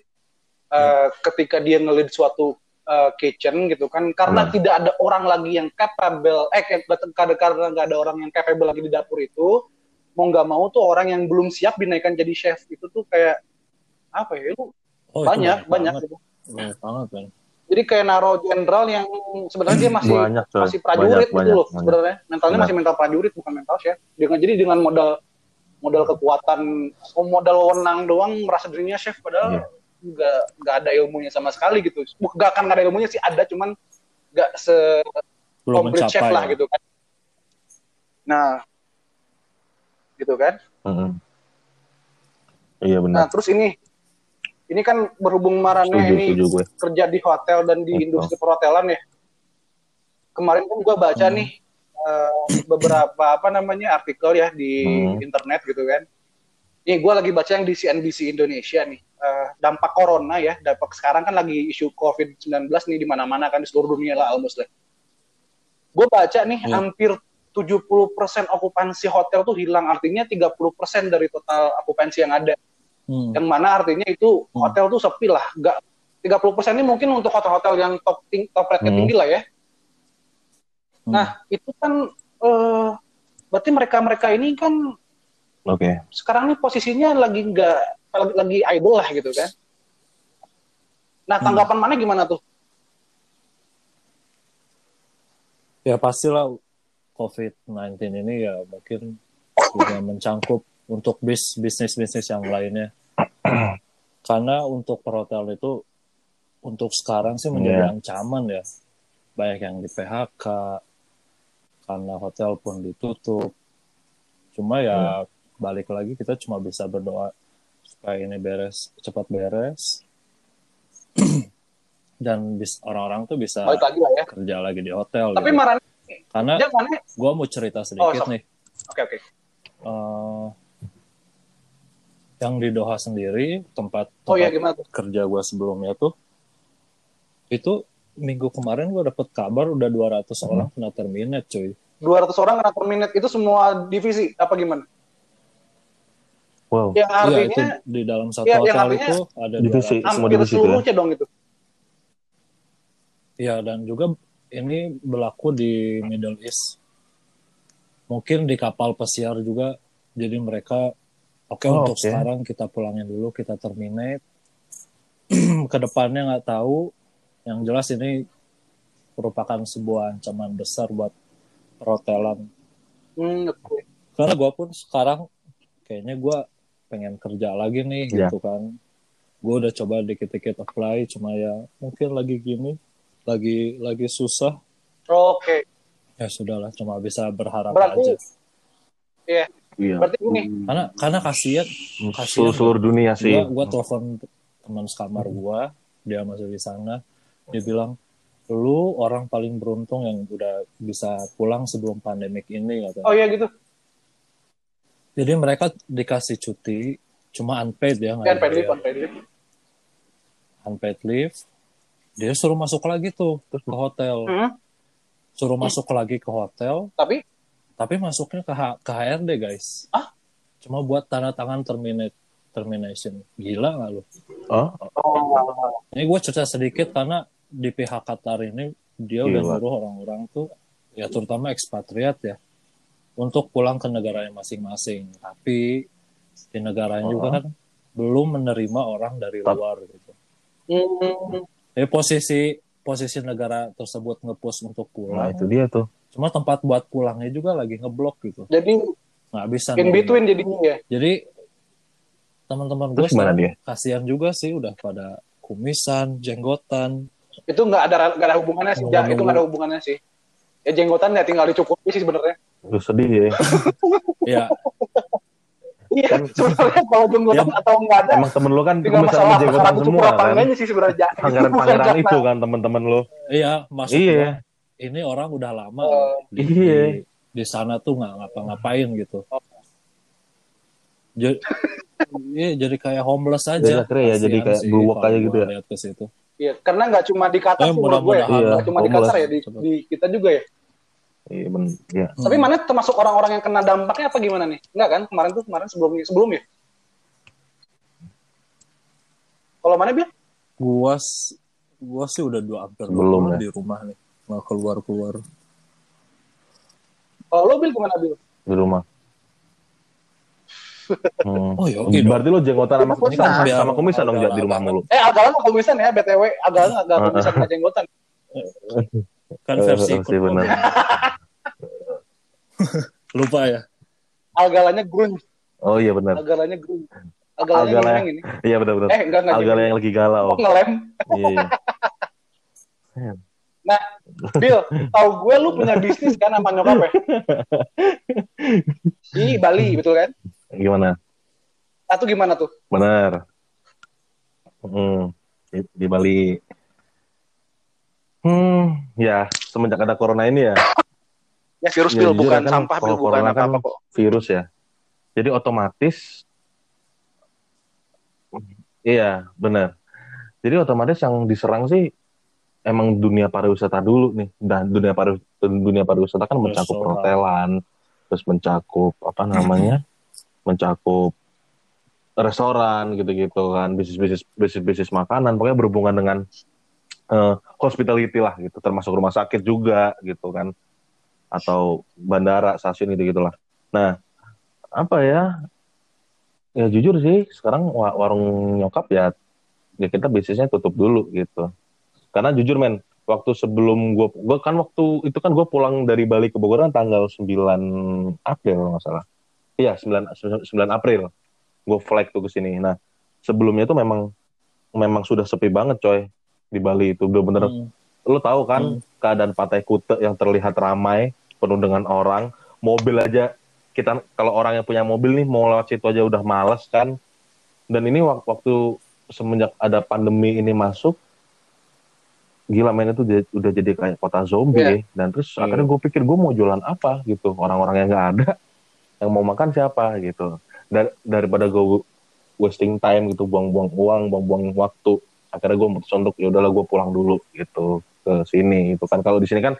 eh, ketika dia ngelid suatu eh, kitchen gitu kan karena Benar. tidak ada orang lagi yang capable eh karena karena nggak ada orang yang capable lagi di dapur itu mau nggak mau tuh orang yang belum siap dinaikkan jadi chef itu tuh kayak apa ya lu Oh, itu banyak banyak banget. gitu. Banyak banget kan. jadi kayak naro jenderal yang sebenarnya dia masih banyak coy. masih prajurit banyak, gitu banyak, loh banyak. sebenarnya mentalnya Benar. masih mental prajurit bukan mental chef dengan jadi dengan modal modal kekuatan modal wenang doang merasa dirinya chef padahal Iya. Nggak nggak ada ilmunya sama sekali gitu nggak akan nggak ada ilmunya sih ada cuman nggak se complete chef lah ya. gitu kan nah gitu kan Mm-mm. Iya nah benar. terus ini ini kan berhubung Marane Setuju, ini setuju gue. kerja di hotel dan di Betul. industri perhotelan ya. Kemarin kan gue baca Hmm. nih eh, beberapa apa namanya artikel ya di Hmm. internet gitu kan. Nih gue lagi baca yang di CNBC Indonesia nih Eh, dampak corona ya, dampak sekarang kan lagi isu COVID-19 nih di mana-mana kan di seluruh dunia lah almost lah. Gue baca nih Hmm. hampir 70% okupansi hotel tuh hilang artinya 30% dari total okupansi yang ada Hmm. yang mana artinya itu Hmm. hotel tuh sepi lah nggak 30% ini mungkin untuk hotel-hotel yang top ting top rate Hmm. tinggi lah ya Hmm. nah itu kan eh berarti mereka-mereka ini kan Oke. sekarang ini posisinya lagi nggak lagi, lagi idle lah gitu kan nah Hmm. tanggapan mana gimana tuh Ya pastilah COVID-19 ini ya mungkin juga mencangkup untuk bis bisnis-bisnis yang lainnya. Karena untuk perhotel itu untuk sekarang sih menjadi Iya. ancaman ya. Banyak yang di PHK karena hotel pun ditutup. Cuma ya balik lagi kita cuma bisa berdoa supaya ini beres cepat beres dan bis orang-orang tuh bisa balik lagi lah ya kerja lagi di hotel. tapi gitu. marah Karena gue mau cerita sedikit sok. nih. oke oke Eh, yang di Doha sendiri tempat, tempat oh iya gimana kerja gue sebelumnya tuh itu minggu kemarin gue dapet kabar udah 200 Hmm. orang kena terminate cuy 200 orang kena per menit itu semua divisi apa gimana Wow. yang iya itu artinya di dalam satu yang hotel artinya itu ada divisi. 200 semua hampir divisi itu ya? dong itu Iya dan juga ini berlaku di Middle East mungkin di kapal pesiar juga jadi mereka oke Oh, untuk oke. sekarang kita pulangin dulu kita terminate ke depannya nggak tahu yang jelas ini merupakan sebuah ancaman besar buat perhotelan hmm, oke. karena gue pun sekarang kayaknya gue pengen kerja lagi nih Iya. gitu kan gue udah coba dikit-dikit apply cuma ya mungkin lagi gini lagi lagi susah Oke. ya sudahlah cuma bisa berharap Berarti- aja Iya. Iya. Berarti gini. karena karena kasihan Seluruh, seluruh dunia sih. gua gua telepon teman sekamar gua dia masih di sana dia bilang lu orang paling beruntung yang udah bisa pulang sebelum pandemik ini katanya. Oh iya gitu. Jadi mereka dikasih cuti cuma unpaid ya nggak Kan paid leave, unpaid leave. unpaid leave. Dia suruh masuk lagi tuh ke hotel. Hmm. suruh masuk lagi ke hotel. Tapi? Tapi masuknya ke, H- ke HRD guys. Ah? cuma buat tanda tangan terminate termination. Gila nggak lu? Oh, oh, ini gue cerita sedikit karena di pihak Qatar ini dia udah Gila. nyuruh orang-orang tuh ya terutama ekspatriat ya untuk pulang ke negaranya masing-masing tapi di negaranya juga Oh. kan belum menerima orang dari luar gitu hmm, jadi posisi posisi negara tersebut ngepost untuk nah pulang itu dia tuh. cuma tempat buat pulangnya juga lagi ngeblok gitu jadi nggak bisa in between jadinya ya. jadi teman-teman gue dia? kasihan juga sih udah pada kumisan jenggotan Itu nggak ada nggak ada hubungannya sih. Ja, itu nggak ada hubungannya sih. Ya jenggotan ya tinggal dicukupi sih sebenarnya. Lu sedih ya. ya Iya, Kan- sebenarnya kalau jenggotan Ya, atau nggak ada, Emang temen lu kan masalah cukup semua kan. sih sebenarnya. Pangeran-pangeran itu kan temen-temen lu. iya maksud Iya. ini orang udah lama Oh, di, iya. di, di sana tuh nggak ngapa-ngapain gitu jadi, iya, jadi kayak homeless aja Jadi akhirnya ya, jadi kayak kalau aja gitu ya. lihat ke situ Iya, karena nggak cuma di Qatar Eh, sih menurut gue ya. Iya, Nggak cuma di. Qatar ya, di, di kita juga ya. Iya, ben, iya. Hmm. Tapi mana termasuk orang-orang yang kena dampaknya apa gimana nih? Enggak kan? Kemarin tuh kemarin sebelum sebelum ya. Kalau mana bilang? gua gua sih udah dua hampir Belum, ya. di rumah nih nggak keluar keluar Kalau lo bil gimana bil? di rumah. Hmm. Oh, ya, oke dong. Berarti lu jenggotan sama kumisan, biar- sama kumisan dong di rumah agak- mulu. Eh agalan nggak kumisan ya btw, agalan nggak Uh-uh. kumisan nggak jenggotan. kan versi sih benar. lupa ya Agalannya grunge, Oh iya benar. agalannya grunge. Agalannya Agalan. gimana ini? Iya benar benar. Eh enggak enggak. Alga yang lagi galau. Oh, ngelem. Iya. iya. Nah, Bill, tau gue lu punya bisnis kan sama nyokap ya? Di Bali, betul kan? Gimana? Atau gimana tuh? Benar. Hmm, di, di Bali. Hmm, ya semenjak ada corona ini ya Ya virus Ya, jujur bukan kan, sampah Bill, bukan corona kan- apa-apa kok. virus ya. Jadi otomatis Iya, benar. Jadi otomatis yang diserang sih emang dunia pariwisata dulu nih. Dan dunia pari dunia pariwisata kan mencakup perhotelan, terus mencakup apa namanya? mencakup restoran gitu-gitu kan, bisnis-bisnis bisnis-bisnis makanan, pokoknya berhubungan dengan eh, hospitality lah gitu, termasuk rumah sakit juga gitu kan. Atau bandara, stasiun gitu-gitulah. Nah, apa ya? Ya jujur sih, sekarang wa- warung nyokap ya ya kita bisnisnya tutup dulu gitu. Karena jujur men, waktu sebelum gue, gue kan waktu itu kan gue pulang dari Bali ke Bogor kan tanggal 9 April nggak salah. Iya 9, 9 April. Gue flight tuh ke sini. Nah sebelumnya tuh memang memang sudah sepi banget coy di Bali itu bener-bener Hmm. lu tahu kan Hmm. keadaan Pantai Kute yang terlihat ramai penuh dengan orang mobil aja kita kalau orang yang punya mobil nih mau lewat situ aja udah males kan dan ini wak- waktu semenjak ada pandemi ini masuk gila mainnya tuh udah jadi kayak kota zombie ya. dan terus Iya. akhirnya gue pikir gue mau jualan apa gitu orang-orang yang nggak ada yang mau makan siapa gitu Dar- daripada gue wasting time gitu buang-buang uang buang-buang waktu akhirnya gue mutus untuk ya udahlah gue pulang dulu gitu ke sini itu kan kalau di sini kan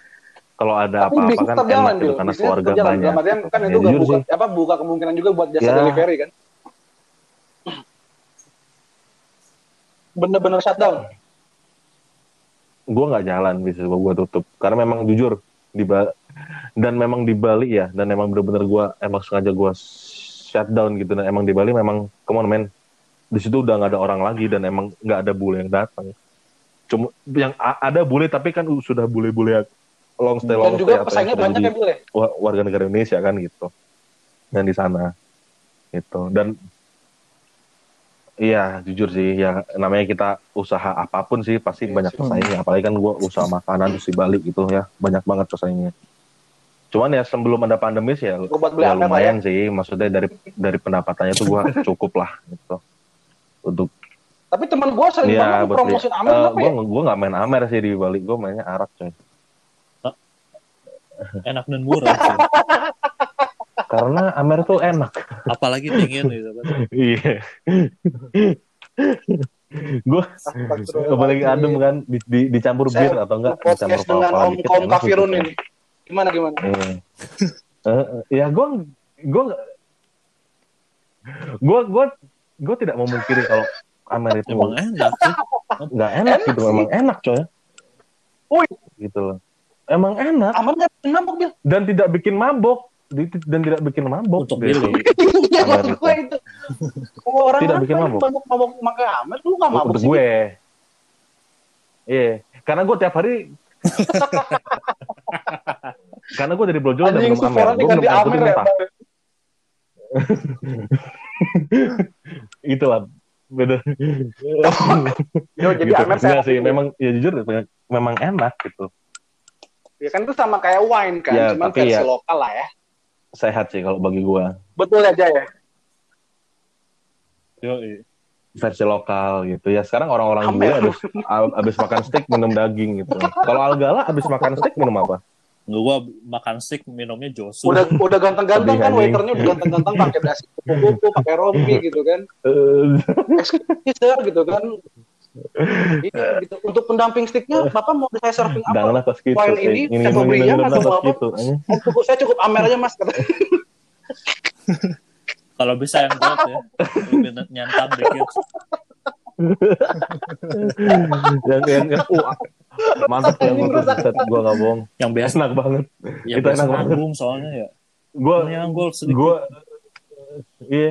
kalau ada apa-apa kan tetap jalan, enak gitu karena keluarga tetap jalan. banyak Dalam artian gitu. kan Ya, itu jujur buka, sih apa, buka kemungkinan juga buat jasa Ya. delivery kan? Bener-bener shutdown. gue nggak jalan bisnis gue gue tutup karena memang jujur di Ba- dan memang di Bali ya dan memang bener-bener gue emang sengaja gue shutdown gitu dan emang di Bali memang come on man di situ udah nggak ada orang lagi dan emang nggak ada bule yang datang cuma yang ada bule tapi kan sudah bule-bule yang long stay long Dan juga stay pesaingnya yang banyak jadi ya, Bill ya? wa- warga negara Indonesia kan gitu dan di sana gitu dan Iya, jujur sih, ya namanya kita usaha apa pun sih pasti banyak pesaingnya. Apalagi kan gue usaha makanan terus di Bali gitu ya, banyak banget pesaingnya. Cuman ya sebelum ada pandemi sih ya, ya lumayan sih. Maksudnya dari dari pendapatannya tuh gue cukup lah gitu. Untuk Tapi teman gue sering Iya, banget buat promosin Amer Eh, kenapa gue ya? gue nggak main Amer sih di Bali, gue mainnya Arak coy. Enak dan murah sih. Karena Amer tuh enak. Apalagi dingin gitu. Iya. gue apalagi adem kan di, di, dicampur Saya bir atau enggak dicampur podcast dengan Om Kaum Kafirun gitu. ini. Gimana gimana? Eh, eh, ya gue gue gue gue gue tidak memungkiri kalau Amer itu Emang enak sih. nggak enak gitu sih. memang enak coy Woi. gitu loh emang enak Aman nggak bikin mabok Bil? dan tidak bikin mabok dan tidak bikin mabok Untuk gitu. Billy. Iya Amer gue itu. Kalau orang Tidak bikin mabok. mabok mabok pakai Amer, lu nggak mabok untuk sih? gue iya karena gue tiap hari karena gue dari Brojol dan Anjing minum Amer gue minum Amer putih ya. mentah itu lah beda Yo, jadi gitu. Amer Enggak sehat sih memang ya jujur memang enak gitu Ya kan itu sama kayak wine kan, Ya, cuman versi ya- lokal lah ya. sehat sih kalau bagi gue Betul aja ya. Yoi. versi lokal gitu ya sekarang orang-orang gue Amer. habis habis makan steak minum daging gitu kalau Algala habis makan steak minum apa Nggak, gua makan steak minumnya Josu. Udah udah ganteng-ganteng kan waiternya udah ganteng-ganteng pakai dasi kupu-kupu, pakai rompi gitu kan. Eh, Eksklusif gitu kan. Iya gitu. Untuk pendamping sticknya, Bapak mau saya serving apa? Janganlah pas gitu. Wine ini, ini Chateau Briand atau apa? gitu. Eh, Oh, cukup, saya cukup Amer aja mas. Kata. Kalau bisa yang berat ya. Lebih nyantam dikit. yang yang yang- uh, mantap ya rusak. set gua nggak bohong. Yang biasa Enak banget. yang Itu enak banget. soalnya ya. Gua Nyanggul sedikit. gua iya,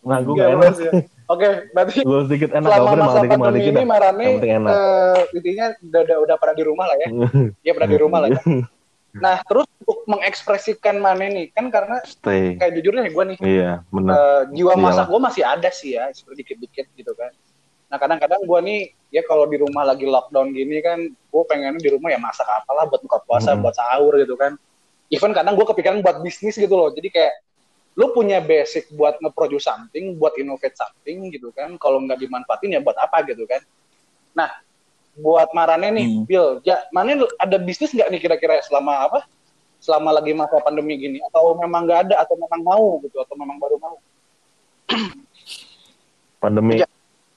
nah gua Iya, nggak enak. Ya. Oke, berarti Gua sedikit enak, selama gak masa malah dikit malah pandemi dikit ini. Marane enak. eh, intinya udah, udah udah pernah di rumah lah ya. Dia pernah di rumah lah ya. Nah, terus untuk mengekspresikan Mane nih, kan karena Stay. kayak jujurnya gue nih, Iya, benar. eh, jiwa Iyalah. masak gue masih ada sih ya, seperti dikit-dikit gitu kan. Nah, kadang-kadang gue nih, ya kalau di rumah lagi lockdown gini kan, gue pengennya di rumah ya masak apalah buat buka puasa, Mhm. buat sahur gitu kan. Even kadang gue kepikiran buat bisnis gitu loh, jadi kayak lu punya basic buat nge-produce something, buat innovate something gitu kan. Kalau nggak dimanfaatin ya buat apa gitu kan. Nah, buat Marane nih, Hmm. Bill, ya, Mane ada bisnis nggak nih kira-kira selama apa? Selama lagi masa pandemi gini? Atau memang nggak ada, atau memang mau gitu, atau memang baru mau? Pandemi. Iya.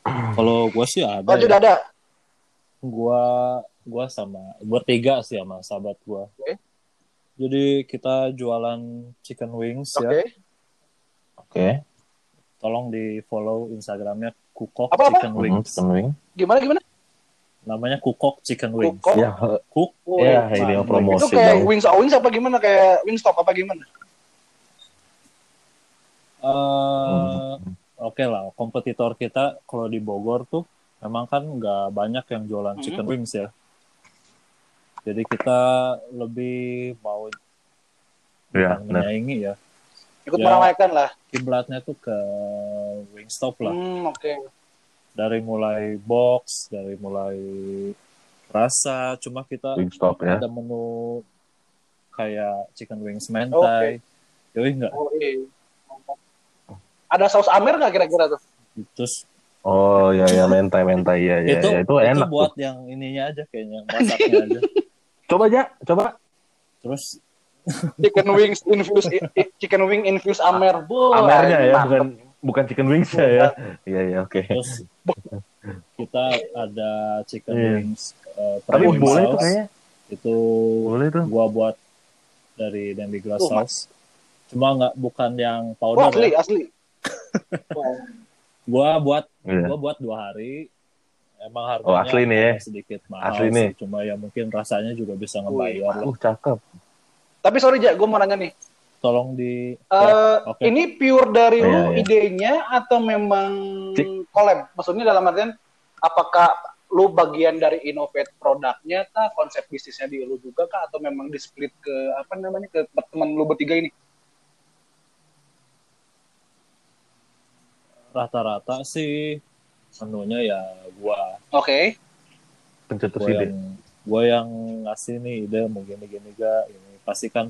Kalau gua sih ada. Oh, ya. sudah ada. Gua gua sama bertiga sih sama sahabat gua. Oke. Jadi kita jualan chicken wings Oke. ya. Oke. Tolong di follow Instagramnya Kukok Apa-apa? Chicken Mhm, Wings. chicken wing. Gimana gimana? Namanya Kukok Chicken Wings. Kukok? Ya, he- Kuk. Oh, ya Wing. ini yang promosi itu kayak dong. wings wings apa gimana? Kayak wingstop apa gimana? Eh, Oke lah, kompetitor kita kalau di Bogor tuh memang kan nggak banyak yang jualan Mhm. chicken wings ya. Jadi kita lebih mau benar. menyaingi ya. Ikut Ya. meramaikan lah. Kiblatnya tuh ke Wingstop lah. Hmm, oke. Dari mulai box, dari mulai rasa, cuma kita Wingstop ya. ada menu kayak chicken wings mentai. Yoi enggak? Oh, iya. Ada saus amer nggak kira-kira tuh? Terus Oh ya ya mentai mentai ya ya itu, ya. itu enak buat tuh. yang ininya aja kayaknya, masaknya aja. Coba aja, coba. Terus Chicken wings infused chicken wing infused amer. Boh, Amernya ya, mantep. bukan bukan chicken wings ya. Iya iya oke. terus kita ada chicken Iya. wings eh, Tapi boleh tuh sauce. kayaknya. Itu Boleh tuh. gua buat dari Demi Glass Oh, sauce. Cuma nggak bukan yang powder asli, ya. asli. Gua buat Iya. gua buat dua hari. Emang harganya Oh, asli nih ya. sedikit mahal Asli sih. nih. Cuma ya mungkin rasanya juga bisa ngebayar lah. Uh cakep. Tapi sorry, Jak, gue mau nanya nih. Tolong di Eh, Ya, oke. Ini pure dari Iya, lu iya. idenya atau memang Cik. collab? Maksudnya dalam artian apakah lu bagian dari innovate produknya kah, konsep bisnisnya di lu juga kah, atau memang di split ke apa namanya ke teman lu bertiga ini? Rata-rata sih menunya ya gua. Oke. pencetus gua ide. yang gua yang ngasih nih ide mau gini gini ga ini. Pasti kan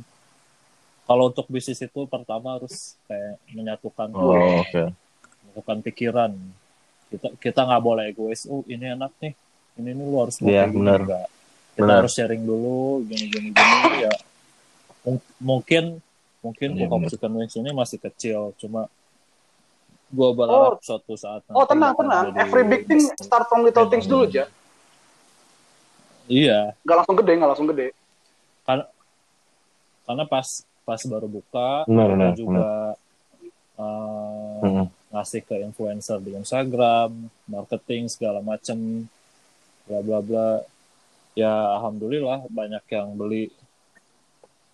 kalau untuk bisnis itu pertama harus kayak menyatukan oh oke. menyatukan pikiran. Kita kita nggak boleh egois oh ini enak nih. Ini nih lu harus Iya, gini benar. enggak kita Benar. harus sharing dulu gini gini gini ya. Mung- mungkin mungkin. Chicken Wings ini masih kecil cuma gua berharap suatu saat Oh tenang tenang. jadi Every big thing start from little things dulu aja. iya Gak langsung gede, gak langsung gede. karena karena pas pas baru buka benar kita benar juga uh, Mm-mm. ngasih ke influencer di Instagram, marketing segala macem, bla bla bla. Ya alhamdulillah banyak yang beli.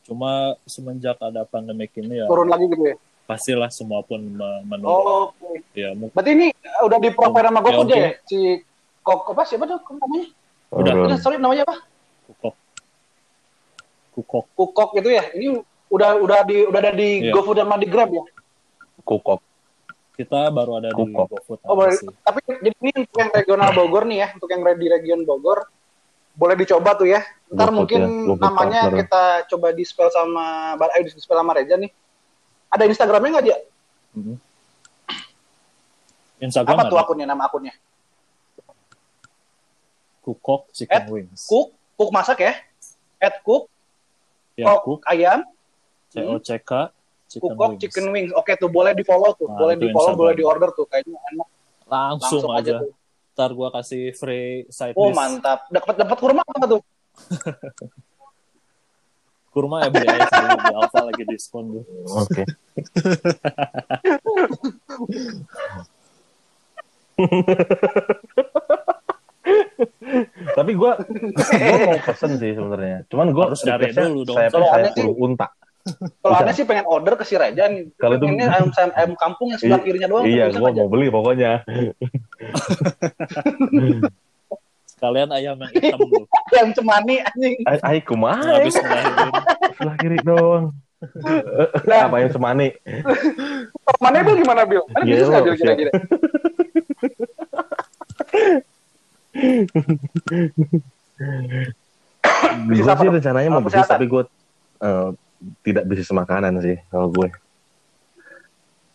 Cuma semenjak ada pandemik ini ya Turun lagi gitu ya. Pastilah semua pun me- menurun. Oh, Oke. Ya mu- Berarti ini udah di provide sama GoFood oke. ya? Si Kok apa siapa tuh namanya? Udah. Udah, sorry namanya apa? kukok, kukok. Kukok gitu ya. Ini udah udah di udah ada di Iya. GoFood sama di Grab ya. kukok Kita baru ada di Kukok. GoFood Oh, boleh. Tapi jadi ini untuk yang regional Bogor nih ya, untuk yang di region Bogor boleh dicoba tuh ya. Ntar GoFood mungkin ya, GoFood namanya partner. kita coba di spell sama Bar ayo di spell sama Reza nih. Ada Instagramnya nggak aja? Mhm. Instagram Apa tuh ada akunnya? Nama akunnya? kukok chicken At wings. Cook, Cook masak ya? At Cook, Ya, Cook kuk, ayam, C O C K chicken Cook wings. chicken wings. Oke tuh boleh di follow tuh, Nah, boleh di follow, boleh di order tuh. Kayaknya enak. Langsung, Langsung aja. aja tuh. Ntar gua kasih free side Oh dish. mantap. Dapat dapat kurma apa tuh? Kurma ya beli aja sendiri di Alfa lagi diskon tuh. oke tapi gue gue mau pesen sih sebenarnya cuman gue Harus cari dulu dong. saya Kalau saya ada sih- unta Kalau ada sih pengen order ke si Reza nih. Kalau itu- ini ayam, ayam, ayam kampung yang sebelah kirinya doang. iya gue mau beli pokoknya Sekalian ayam yang hitam. Ayam cemani anjing. Ay, ay kumaha Habis sebelah kiri doang. Apa yang semani Mana Bil gimana Bil? Ada Gelo, bisnis nggak Bil kira-kira? gue sih rencananya mau bisnis tapi gue eh, tidak bisnis makanan sih kalau gue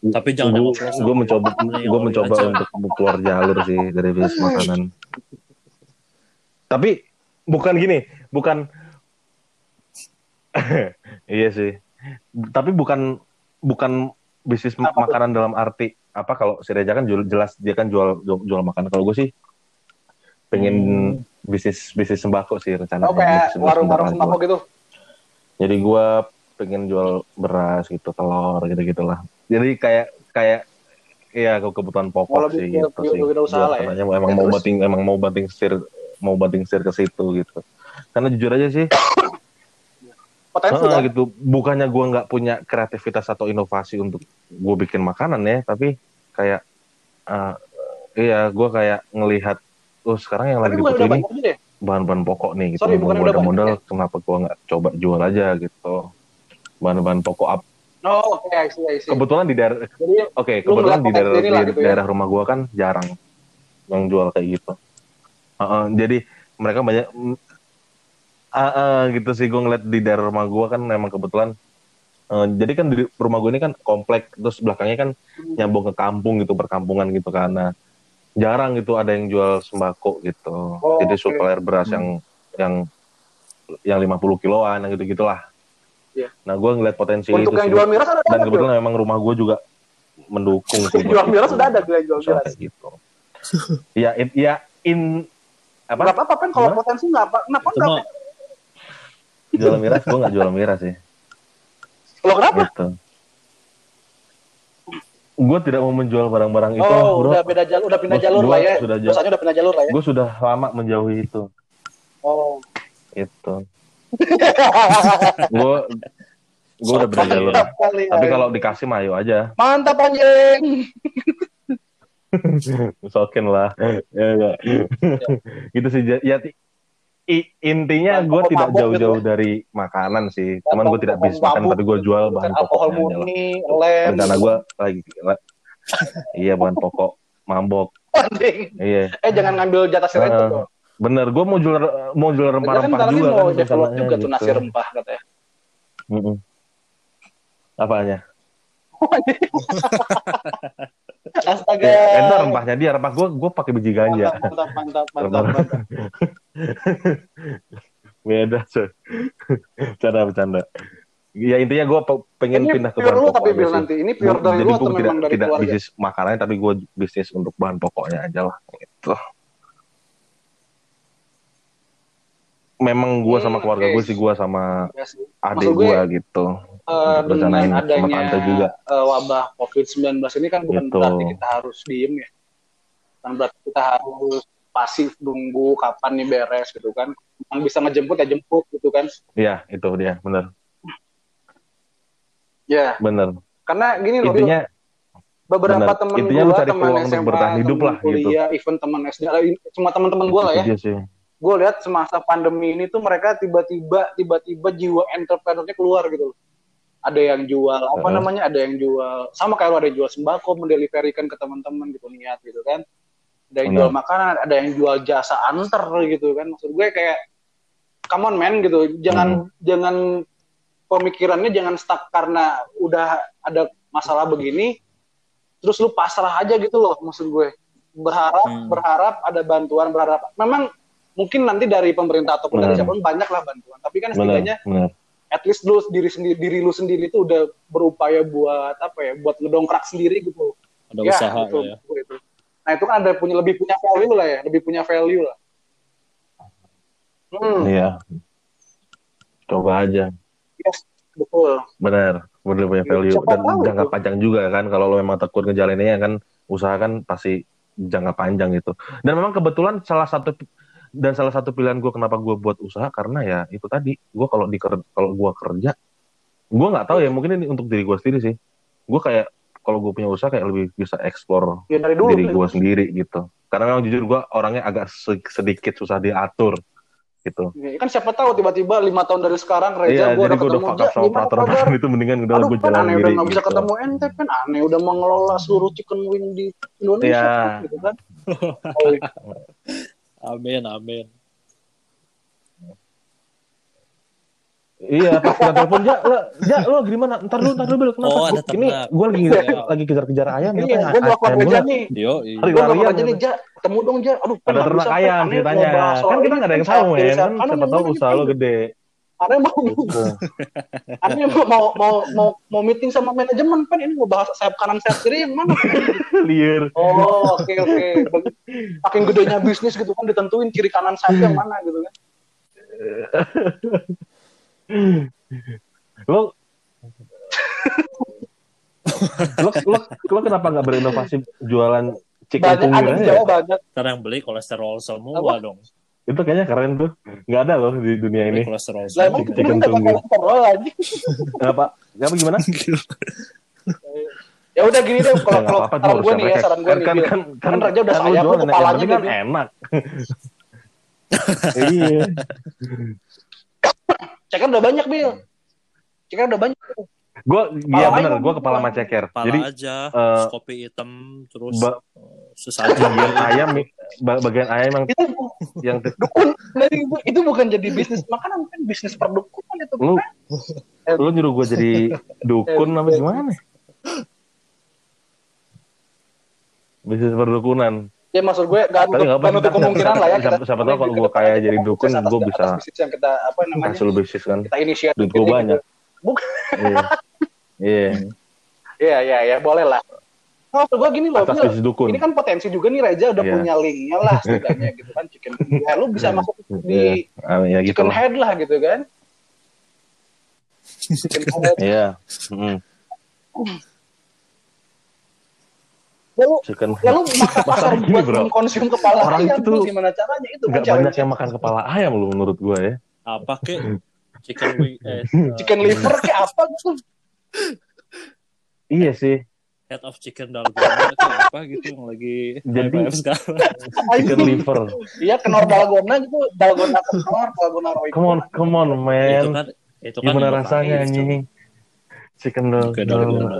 Tapi jangan gue mencoba Yang gue mencoba untuk keluar jalur sih dari bisnis makanan tapi bukan gini bukan iya sih. Tapi bukan bukan bisnis Apa makanan dalam arti apa kalau si Reza kan jual, jelas dia kan jual jual, jual makanan. Kalau gue sih pengen bisnis bisnis sembako sih rencananya Oh kayak warung-warung sembako. gitu. jadi gue pengen jual beras gitu telur gitu gitulah jadi kayak kayak Iya, ke- kebutuhan pokok lebih sih ke- gitu ke- sih. usaha lah ya. Emang Ya, mau banting emang mau banting setir mau banting setir ke situ gitu. Karena jujur aja sih, Potensi kan? gitu. Bukannya gua nggak punya kreativitas atau inovasi untuk gue bikin makanan ya, tapi kayak eh, iya, gua kayak ngelihat, oh sekarang yang Tapi lagi banyak juga deh. bahan-bahan pokok nih gitu. Sorry, bukan udah ada modal, ya? kenapa gua nggak coba jual aja gitu. Bahan-bahan pokok up. Oh oke, I see, I see. Kebetulan di daerah Oke, Lu kebetulan di daerah, ini di gitu ya. daerah rumah gua kan jarang yang jual kayak gitu. Heeh, jadi mereka banyak ah, ah, gitu sih gue ngeliat di daerah rumah gua kan memang kebetulan eh, jadi kan di rumah gue ini kan komplek terus belakangnya kan nyambung ke kampung gitu perkampungan gitu karena jarang gitu ada yang jual sembako gitu. Oh, jadi oke. supplier beras yang yang yang 50 kiloan yang gitu gitulah. Iya. Nah, gue ngeliat potensi untuk itu yang sih. jual miras ada Dan ada, kebetulan memang rumah gue juga mendukung. Jual miras sudah ada jual miras. gitu. ya, in, ya in Apa? apa-apa kan kalau potensi nggak apa. Kenapa Itu nggak? mah Jual miras, gue nggak jual miras sih. Lo kenapa? Gitu. Gue tidak mau menjual barang-barang itu, Oh, udah beda jalur, udah pindah Gua- jalur gua lah ya. sudah jauh. Udah pindah jalur lah ya. Gue sudah lama menjauhi itu. Oh. Itu. Gue gue udah beda jalur. Tapi kalau dikasih mah ayo aja. mantap anjing. Sokin lah. ya, enggak. gitu sih. Ya, i- intinya gue pokok tidak mabok jauh-jauh gitu dari makanan sih. Cuman gue tidak pokok bisnis makan, tapi gue jual Bukan bahan alkohol aja lah. murni, lem. Rencana gue lagi Iya bahan pokok mambok. Anjing. Iya. Eh jangan ngambil jatah si Reja Heeh. dong. Bener, gue mau jual mau jual kan rempah-rempah lagi juga mau kan. develop rencananya juga tuh gitu. nasi rempah katanya. Mm-mm. Apanya? Astaga. Eh, itu rempahnya dia, rempah gue gue pakai biji ganja. Mantap, mantap, mantap, mantap, mantap. Beda, coy. Bercanda, bercanda. Ya intinya gue pengen Ini pindah ke bahan lu pokok tapi Bil sih. nanti. Ini pure dari jadi lu atau tidak, dari tidak keluarga? bisnis makanannya, tapi gue bisnis untuk bahan pokoknya aja lah. Gitu. Memang gue sama Hmm, keluarga oke. gue sih, gue sama Ya sih. adik gue gitu. Eh, dengan sama adanya juga. eh, wabah COVID-19 ini kan bukan Gitu. berarti kita harus diem ya. Bukan berarti kita harus pasif nunggu kapan nih beres gitu kan. Yang bisa ngejemput ya jemput gitu kan. Iya, itu dia, bener, Ya, bener. karena gini loh, Intinya, beberapa lu gue, cari teman SMA, bertahan hidup teman lah, gitu. kuliah, even teman SD, eh, semua teman-teman gue lah ya. Gue lihat semasa pandemi ini tuh mereka tiba-tiba tiba-tiba jiwa entrepreneurnya keluar gitu loh. Ada yang jual apa Heeh. namanya? Ada yang jual sama kayak lu ada yang jual sembako, mendeliverikan ke teman-teman gitu niat gitu kan. Ada yang jual makanan, ada yang jual jasa antar gitu kan. Maksud gue kayak come on man gitu. Hmm. Jangan jangan pemikirannya jangan stuck karena udah ada masalah begini terus lu pasrah aja gitu loh maksud gue. Berharap Hmm. berharap ada bantuan, berharap memang mungkin nanti dari pemerintah ataupun dari siapa pun banyak lah bantuan. Tapi kan Bener, setidaknya bener. At least lu diri sendiri diri lu sendiri itu udah berupaya buat apa ya buat ngedongkrak sendiri gitu Ada ya usaha itu, lah ya. itu. nah itu kan ada punya lebih punya value lah ya lebih punya value lah hmm, Iya. Coba aja. yes, betul Bener, bener punya value Siapa dan tahu jangka tuh. panjang juga kan. Kalau lo memang tekun ngejalaninnya kan, usaha kan pasti jangka panjang gitu. Dan memang kebetulan salah satu dan salah satu pilihan gue kenapa gue buat usaha karena ya itu tadi gue kalau di kalau gue kerja, gue nggak tahu ya mungkin ini untuk diri gue sendiri sih. Gue kayak kalau gue punya usaha kayak lebih bisa explore ya dulu diri gue sendiri gitu. Karena memang jujur gue orangnya agak se- sedikit susah diatur gitu. Ya, kan siapa tahu tiba-tiba lima tahun dari sekarang Reza Iya, gue udah udah ketemu up sama peraturan itu mendingan udah Aduh gue kan jalan aneh udah sendiri. nggak bisa gitu. ketemu ente kan aneh udah mengelola seluruh chicken wing di Indonesia kan, gitu kan oh, Amin, amin. Iya, pas kita telepon, ja, lo, ja, lo gimana? Ntar dulu, ntar dulu, Bel. kenapa? Oh, ada Gua- ini gue lagi Iya. lagi kejar-kejar ayam. iya gue Reza gua nih Yo, Hari gue ayam, Reza nih Ja ketemu dong Ja aduh ada ternak ayam ceritanya. mau Kan kita nggak ada yang tahu, men. Kan siapa tahu usaha lo gitu. gede. Aneh mau Gitu. Aneh mau mau mau mau, mau meeting sama manajemen kan ini mau bahas sayap kanan sayap kiri yang mana Liar. oh oke oke makin gedenya bisnis gitu kan ditentuin kiri kanan sayap yang mana gitu kan Lo lo, lo, lo kenapa nggak berinovasi jualan chicken banyak ada aja? Jawa banyak ntar yang beli kolesterol semua Apa? dong. Itu kayaknya keren tuh. Nggak ada loh di dunia ini. lah emang Chicken aja Kenapa? Kenapa gimana? ya udah gini deh kalau Ya, kalau saran gue nih ya saran gue kan, nih kan, Bil. kan, Kan Raja udah kan lu sayap, jualan, lu yang kepalanya kan gitu. enak. iya. ceker udah banyak bil ceker udah banyak Gue, iya bener, gue kepala kepala. sama ceker. Kepala Jadi aja, eh, kopi hitam, terus eh, sesaji. bagian ayam, ba- bagian ayam yang itu yang dukun dari itu, itu bukan jadi bisnis makanan kan bisnis perdukunan itu lu lu nyuruh gue jadi dukun apa gimana? Bisnis perdukunan. ya maksud gue gak Tapi nggak apa-apa, nutup kemungkinan lah ya siapa- siapa tahu kalau gue kaya jadi dukun, atas- gue bisa bisnis yang kita apa namanya Hasil bisnis kan. kita inisiatif Duit gue ini banyak. gitu. bukan Iya. Iya. Iya iya ya boleh lah. Nah, maksud gue gini loh, Atas Bil. ini kan potensi juga nih Reza udah Iya. punya linknya lah setidaknya gitu kan chicken ya, lu bisa Iya. masuk Iya. di Ah, ya gitu chicken lah. head lah gitu kan. Chicken head. Iya. Mm. Lalu Chicken lalu maka pasar Masalah gini, buat bro. mengkonsum kepala Orang ayam itu gimana caranya itu challenge. banyak yang makan kepala ayam lu menurut gue ya. Apa kek? Chicken wing, eh, chicken liver kayak apa gitu. Iya sih. Head of chicken dalgona itu apa gitu yang lagi Jadi- hype sekarang. Chicken liver. Iya kenor dalgona gitu, dalgona kenor, dalgona roy. Come on, come on, itu man. kan itu kan Gimana rasanya anjing? Chicken dalgona. dalgona.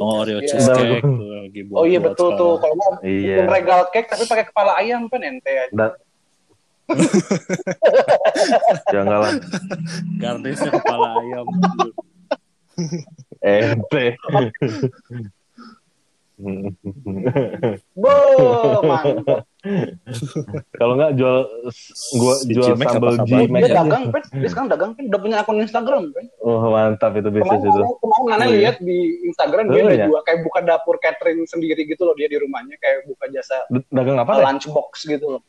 Oh, Oreo Iya. cheesecake. Dalgona. tuh. lagi buat Oh iya betul tuh. Kalau mau Iya. regal cake tapi pakai kepala ayam kan ente aja. Dan jangan lah Garnisnya kepala ayam. ente. Bo, mantap. Kalau nggak jual gua Si jual Cimek sambal G Dia dagang, Pen. Dia sekarang dagang, Pen. Udah punya akun Instagram, Pen. Oh mantap itu bisnis itu. Kemarin, kemarin Nana Oh, iya. lihat di Instagram dia Oh, udah iya. jual kayak buka dapur catering sendiri gitu loh dia di rumahnya kayak buka jasa Dagang apa lunchbox gitu loh.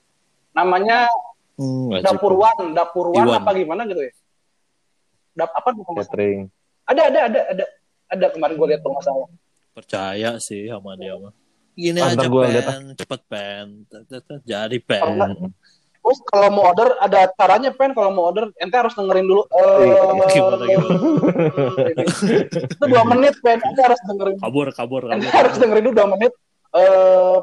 Namanya Hmm. Dapur One, Dapur One Iwan. apa gimana gitu ya? Dap apa. Catering. Ada ada ada ada ada kemarin gue lihat kalau nggak salah. Percaya sih sama dia mah. Gini Ah, aja gua pen, cepet pen, jadi pen. Terus kalau mau order ada caranya pen kalau mau order ente harus dengerin dulu. Eh, Gimana, gimana? itu dua menit pen ente harus dengerin. Kabur, kabur, Ente kabur. harus dengerin dulu dua menit. Eh,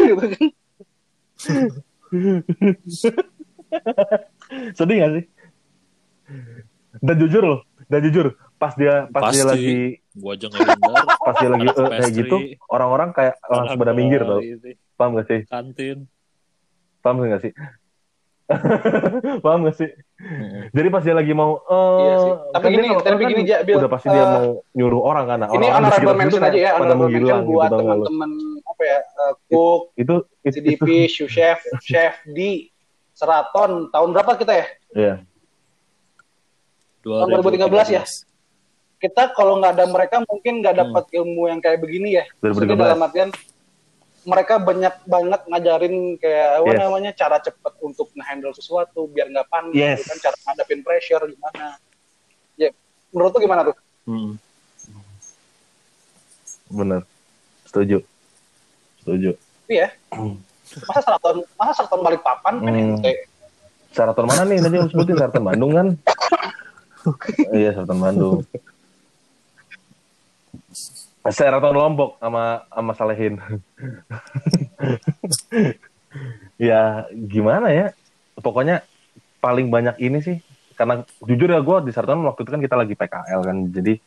gitu kan. Sedih gak sih? Dan jujur loh, dan jujur pas dia pas dia Pasti. lagi Gua aja ngehindar. pas dia lagi eh, kayak pastry. gitu, orang-orang kayak langsung pada minggir tau. Paham gak sih? Kantin. Paham gak sih? Paham gak sih? Hmm. Jadi pas dia lagi mau eh Iya sih. Tapi kan gini, dia tapi orang gini, kan Ja, Bil. udah pasti dia Eh, mau nyuruh orang kan. Nah, Ini honorable mention aja ya, pada honorable mention gitu, buat lu? teman-teman apa ya, eh, cook, Itu itu, CDP, itu chef, chef di Seraton tahun berapa kita ya? Iya. Tahun 2013 ya? Kita kalau nggak ada mereka mungkin nggak dapat ilmu yang kayak begini ya. 2013. dalam artian mereka banyak banget ngajarin kayak apa Yes. namanya cara cepet untuk ngehandle sesuatu biar nggak panik, Yes. gitu kan cara ngadepin pressure gimana. Ya, menurut tuh gimana tuh? Hmm. Bener. Setuju. Setuju. Iya. Masa Seraton, masa Seraton balik papan kan Hmm. ente? Saraton mana nih tadi yang sebutin Saraton Bandung kan? Iya Saraton Bandung. Saraton Lombok sama sama Salehin. ya gimana ya? Pokoknya paling banyak ini sih karena jujur ya gue di Saraton waktu itu kan kita lagi PKL kan jadi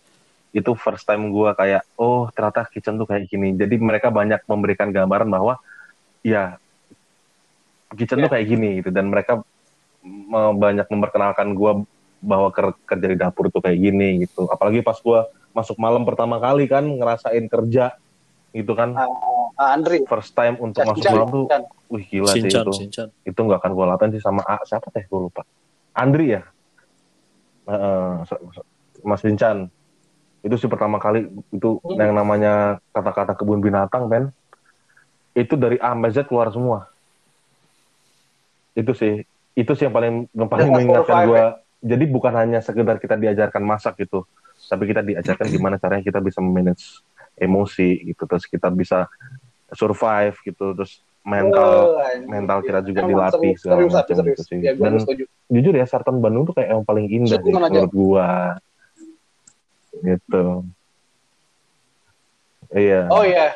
itu first time gue kayak oh ternyata kitchen tuh kayak gini jadi mereka banyak memberikan gambaran bahwa ya kitchen tuh kayak gini gitu dan mereka me- banyak memperkenalkan gue bahwa ker- kerja di dapur tuh kayak gini gitu. Apalagi pas gue masuk malam pertama kali kan ngerasain kerja gitu kan. Ah, Andri. first time untuk masuk malam tuh Chan. wih gila sih Sinchan, itu. Sinchan. itu nggak akan gue lakuin sih sama A, siapa teh gue lupa. Andri ya? So- Mas Vincan itu sih pertama kali itu Hmm. yang namanya kata-kata kebun binatang Ben. Itu dari A sampai Z keluar semua. Itu sih itu sih yang paling yang paling mengingatkan gue jadi bukan hanya sekedar kita diajarkan masak gitu tapi kita diajarkan gimana caranya kita bisa manage emosi gitu terus kita bisa survive gitu terus mental Oh, mental kita juga Emang dilatih serius, segala serius, macam serius. gitu sih. Ya, Dan setuju. jujur ya Sarton Bandung tuh kayak yang paling indah sih menurut gua. Gitu. Iya. Oh iya.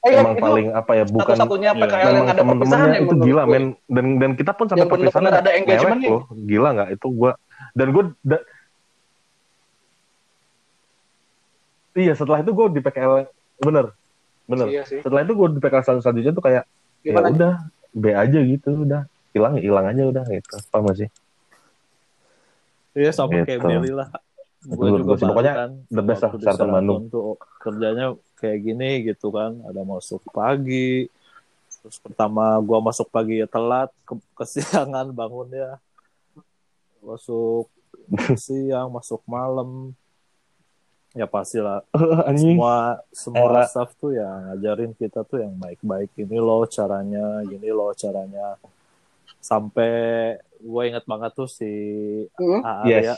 Eh, iya, Emang itu paling apa ya bukan satu-satunya Iya. PKL yang ada temen-temennya itu gila men dan dan kita pun sampai perpisahan ada engagement loh gila nggak itu gua dan gua da- iya setelah itu gua di PKL bener bener Iya sih. setelah itu gua di PKL sel- selanjutnya tuh kayak ya udah B aja gitu udah hilang hilang aja udah gitu apa masih Iya sama kayak Gitu. Billy lah. Gue juga gua sih, pokoknya kan. the best lah Sarton Bandung. Tuh kerjanya kayak gini gitu kan. Ada masuk pagi. Terus pertama gua masuk pagi ya telat. Ke kesiangan bangunnya. Masuk siang, masuk malam. Ya pastilah anjing semua semua Era. staff tuh yang ngajarin kita tuh yang baik-baik ini loh caranya gini loh caranya sampai gue inget banget tuh si Hmm. AA yes ya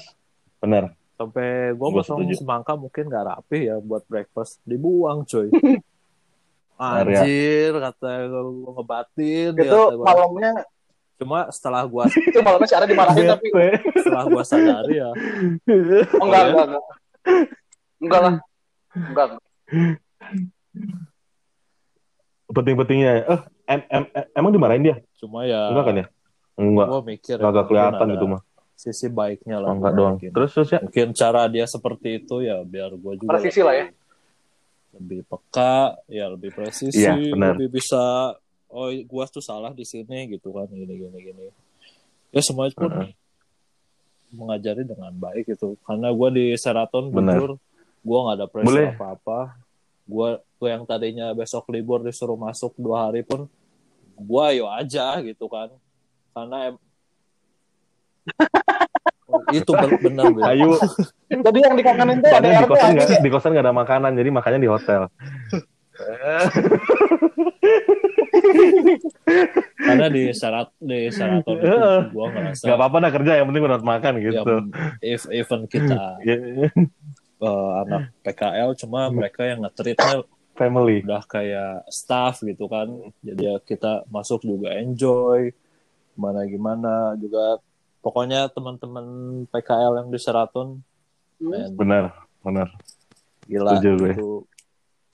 bener sampai gue Gua potong semangka mungkin gak rapih ya buat breakfast dibuang coy Arya. anjir kata gue ngebatin ya, Itu kata gua. malamnya cuma setelah gue itu malamnya si Ara dimarahin tapi setelah gue sadari ya oh, enggak, ya? enggak, enggak. Enggak lah. Enggak. penting-pentingnya eh em, em, em- emang dimarahin dia cuma ya enggak kan ya enggak gue mikir mungkin kelihatan gitu mah sisi baiknya lah Oh, enggak gua doang. mungkin. Terus terus ya. mungkin cara dia seperti itu ya biar gue juga Presisi lah ya. lebih peka ya lebih presisi benar. lebih bisa oh gua tuh salah di sini gitu kan gini gini gini ya semuanya pun Heeh. mengajari dengan baik gitu karena gua di Seraton Benar. jujur gua nggak ada pressure Boleh. apa apa gua gua yang tadinya besok libur disuruh masuk dua hari pun gua ayo aja gitu kan karena em- itu ben- benar Bil. Ayu, Jadi yang dikangenin tuh ada di kosan nggak di kosan nggak ada makanan, jadi makannya di hotel. karena di syarat di Sheraton itu gua ngerasa Nggak apa-apa dah kerja, yang penting udah makan ya, gitu. if even kita Ya, eh, anak PKL cuma mereka yang nge-treatnya Family. udah kayak staff gitu kan jadi ya kita masuk juga enjoy gimana gimana juga pokoknya teman-teman PKL yang di Sheraton Hmm. Benar, benar. gila Setuju gue. itu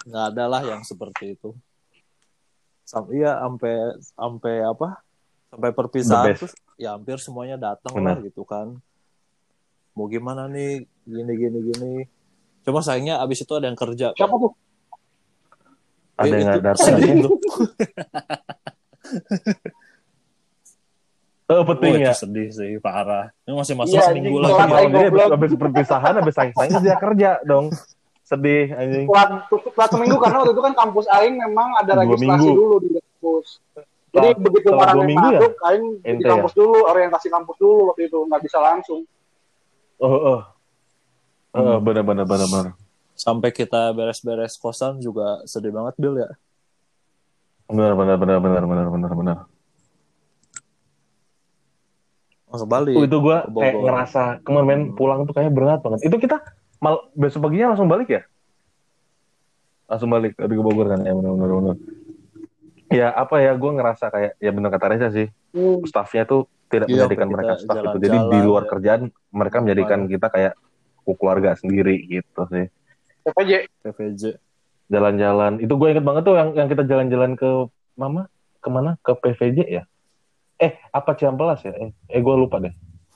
nggak ada lah yang seperti itu sampai iya sampai sampai apa sampai perpisahan terus ya hampir semuanya datang lah gitu kan mau gimana nih gini gini gini cuma sayangnya abis itu ada yang kerja Siapa tuh? Ada Eh, yang itu nggak datang. sedih ya. tuh. Oh, Oh, penting itu ya. sedih sih parah ini masih masuk Iya, seminggu lagi Iya, habis, perpisahan, habis sayang-sayangnya dia kerja dong. Sedih anjing. Tutup telat seminggu karena waktu itu kan kampus Aing memang ada Dua registrasi minggu. dulu di kampus. Jadi Setelah- begitu orang yang minggu ya? masuk, Aing di Ente kampus dulu, orientasi kampus dulu waktu itu nggak bisa langsung. Oh, oh. Oh, Hmm. benar benar benar benar. sampai kita beres-beres kosan juga sedih banget Bill ya Benar benar benar benar benar benar benar. Oh, itu gua ke Bogor. kayak ngerasa kemarin Hmm. pulang tuh kayaknya berat banget. Itu kita mal besok paginya langsung balik ya? Langsung balik dari ke Bogor kan? Ya benar benar benar. Ya apa ya gue ngerasa kayak ya benar kata Reza sih Hmm. staffnya tuh tidak Iya, menjadikan mereka staff itu. Jadi di luar ya. kerjaan mereka menjadikan kita kayak keluarga sendiri gitu sih. PPJ. PVJ Jalan-jalan itu gue inget banget tuh yang yang kita jalan-jalan ke mama ke mana ke PVJ ya? Eh apa Ciampelas ya? Eh, eh gue lupa deh.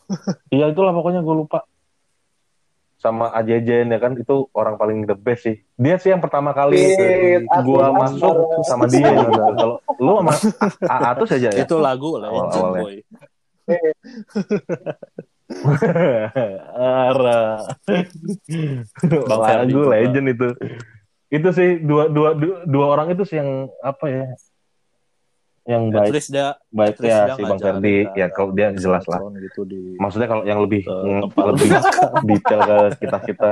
Iya itulah pokoknya gue lupa. Sama Ajejen ya kan itu orang paling the best sih. Dia sih yang pertama kali gua Atus, masuk sama dia gitu. Kalau lu sama Atus aja ya. itu lagu legend Awal-awalnya. boy Ara. Bang Lagu legend itu. Itu sih dua, dua dua dua orang itu sih yang apa ya? Yang at baik least dia baik at ya si Bang Ferdi ya kalau dia jelas lah. gitu di Maksudnya kalau yang lebih tempat lebih detail ke kita kita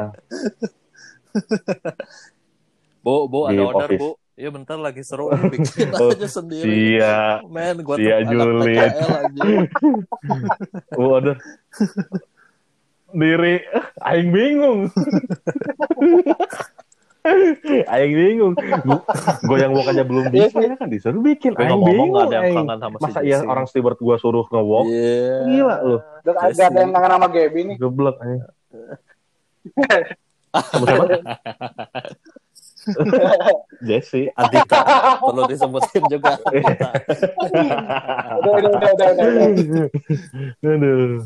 Bu, bu ada order office. bu. Iya bentar lagi seru nih, bikin aja sendiri. Sia, Men, gua Sia oh, ada diri, aing bingung. Aing bingung. Gue yang walk aja belum bisa ya kan disuruh bikin. Ngomong-ngomong bingung. gak ada yang kangen sama si Masa iya Jesse. orang steward gua suruh nge-walk? Iya. Gila lu. Agak ada yang kangen sama Gaby nih. Geblek aing. Sama siapa? Jesse. Adita perlu disebutin juga. Udah, udah, udah, udah, udah. Aduh.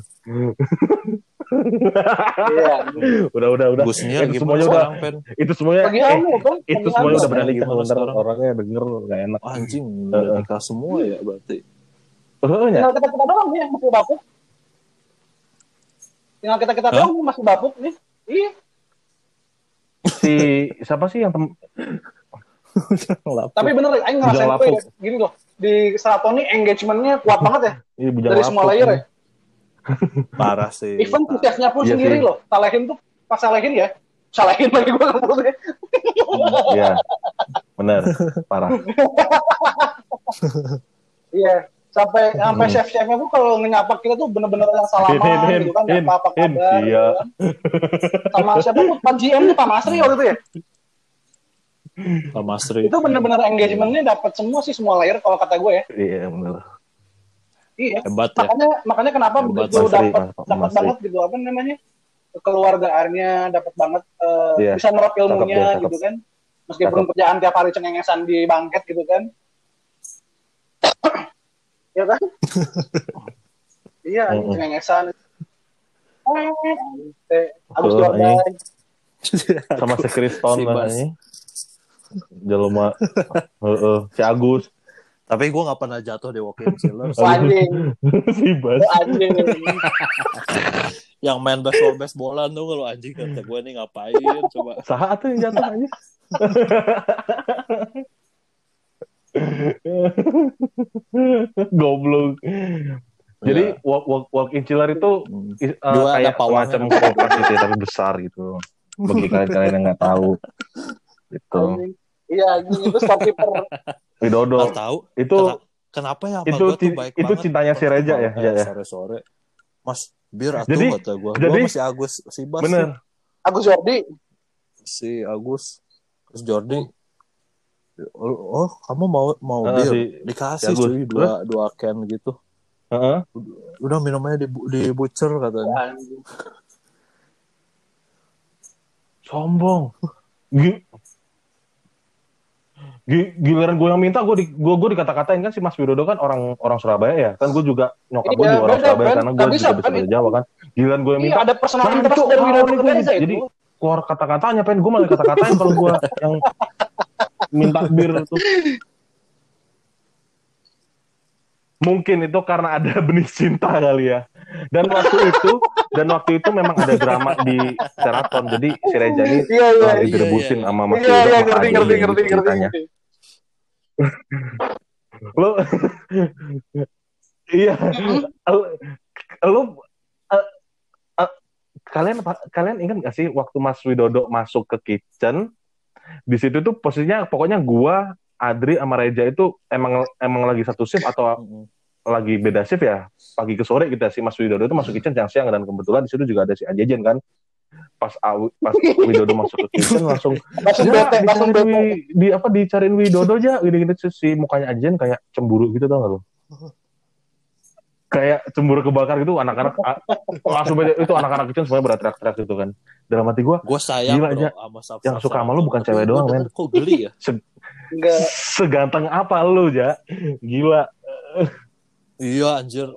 Iya. udah udah udah. Busnya itu semuanya udah Pen? itu semuanya Lagi eh, kan? itu Lagi semuanya udah berani Gimana ntar sekarang? orangnya denger nggak enak. Anjing, Heeh. udah nikah semua ya berarti. Oh, ya? Tinggal kita kita doang nih yang masih bapuk. Tinggal kita kita doang nih masih bapuk nih. Iya. si siapa sih yang tem Tapi bener, Aing ngerasain Bujang tuh ya, gini loh. Di Seraton nih engagement-nya kuat banget ya. Iya, Dari semua layer ya. Parah sih. Even chefnya pun Iya sendiri sih. loh. Salehin tuh pas salehin ya. Salehin lagi gue ngomongnya. Iya. Benar. Parah. Iya. Sampai sampai Hmm. chef-chefnya tuh kalau nyapa kita tuh bener-bener yang salaman Hin, hin, gitu kan. Nyapa apa hin, kabar. iya. gitu kan. Sama siapa tuh? Pak GM tuh Pak Masri waktu itu ya. Pak Masri. Itu bener-bener engagementnya dapat semua sih semua layer kalau kata gue ya. Iya, benar. Iya. Hebat ya. Makanya makanya kenapa Hebat, begitu dapat Mas- dapat Masri. banget gitu apa namanya? keluargaannya dapat banget eh, Iya. bisa nerap ilmunya Cakep cakep. gitu kan. Meskipun kerjaan tiap hari cengengesan di bangket gitu kan. ya kan? iya, cengengesan. Eh, Agus Betul, Jordan. sama si Kriston Si. Jelma. Heeh, si Agus, Tapi gue gak pernah jatuh di walking chiller. Anjing. si Bas. Anjing. yang main baseball baseballan tuh kalau anjing kata gue nih ngapain coba. Saha tuh yang jatuh aja. Goblok. Jadi Ya. walk walk walk in chiller itu Hmm. uh, Dua kayak semacam kulkas gitu ya, tapi besar gitu. Bagi kalian-kalian yang nggak tahu. Gitu. Iya, itu storekeeper. Widodo. Nggak tahu Itu Kena- kenapa ya itu gue tuh baik itu banget. cintanya si Reja ya, ya, ya. Sore-sore. Mas, bir atau Jadi- kata gue. jadi- Gue masih Agus si Bas. bener. Agus Jordi. Si Agus. Terus Jordi. Oh, oh, kamu mau mau Ah, bir? si- Dikasih si Agus. cuy dua dua can gitu. Heeh. Udah minumnya di di butcher katanya. Sombong. Giliran gue yang minta gue di gue gue dikata-katain kan si Mas Widodo kan orang orang Surabaya ya kan gue juga nyokap gue Iya, juga orang Surabaya Ben. karena gue juga bisa, kan bahasa itu. Jawa kan giliran gue yang Iya, minta ada personal interest itu dari Widodo itu, jadi itu. keluar kata-katanya pengen gue malah kata-katain kalau gue yang minta bir tuh mungkin itu karena ada benih cinta kali ya dan waktu itu dan waktu itu memang ada drama di Sheraton jadi si Reja ini Iya, iya. lagi iya, direbutin iya. sama Mas Iya, Widodo iya, ngerti, ngerti, ngerti, ngerti. ceritanya. lu iya lu, lu eh, eh, kalian kalian ingat gak sih waktu Mas Widodo masuk ke kitchen di situ tuh posisinya pokoknya gua Adri sama Reja itu emang emang lagi satu shift atau. Lagi beda shift ya pagi ke sore gitu ya si Mas Widodo itu masuk kitchen siang-siang dan kebetulan di situ juga ada si Ajejen kan pas Awi- pas Widodo masuk ke kitchen langsung Langsung Ya, bete, langsung bete. Di apa dicariin Widodo aja gini-gini terus si mukanya Ajen kayak cemburu gitu tau gak lu? Kayak cemburu kebakar gitu anak-anak langsung beda itu anak-anak kitchen semuanya berteriak-teriak gitu kan. Dalam hati gua Gue sayang Gila, bro aja. Yang suka sama lu bukan cewek doang, men. Kok geli ya? Enggak. seganteng apa lu ja? Gila. Iya anjir.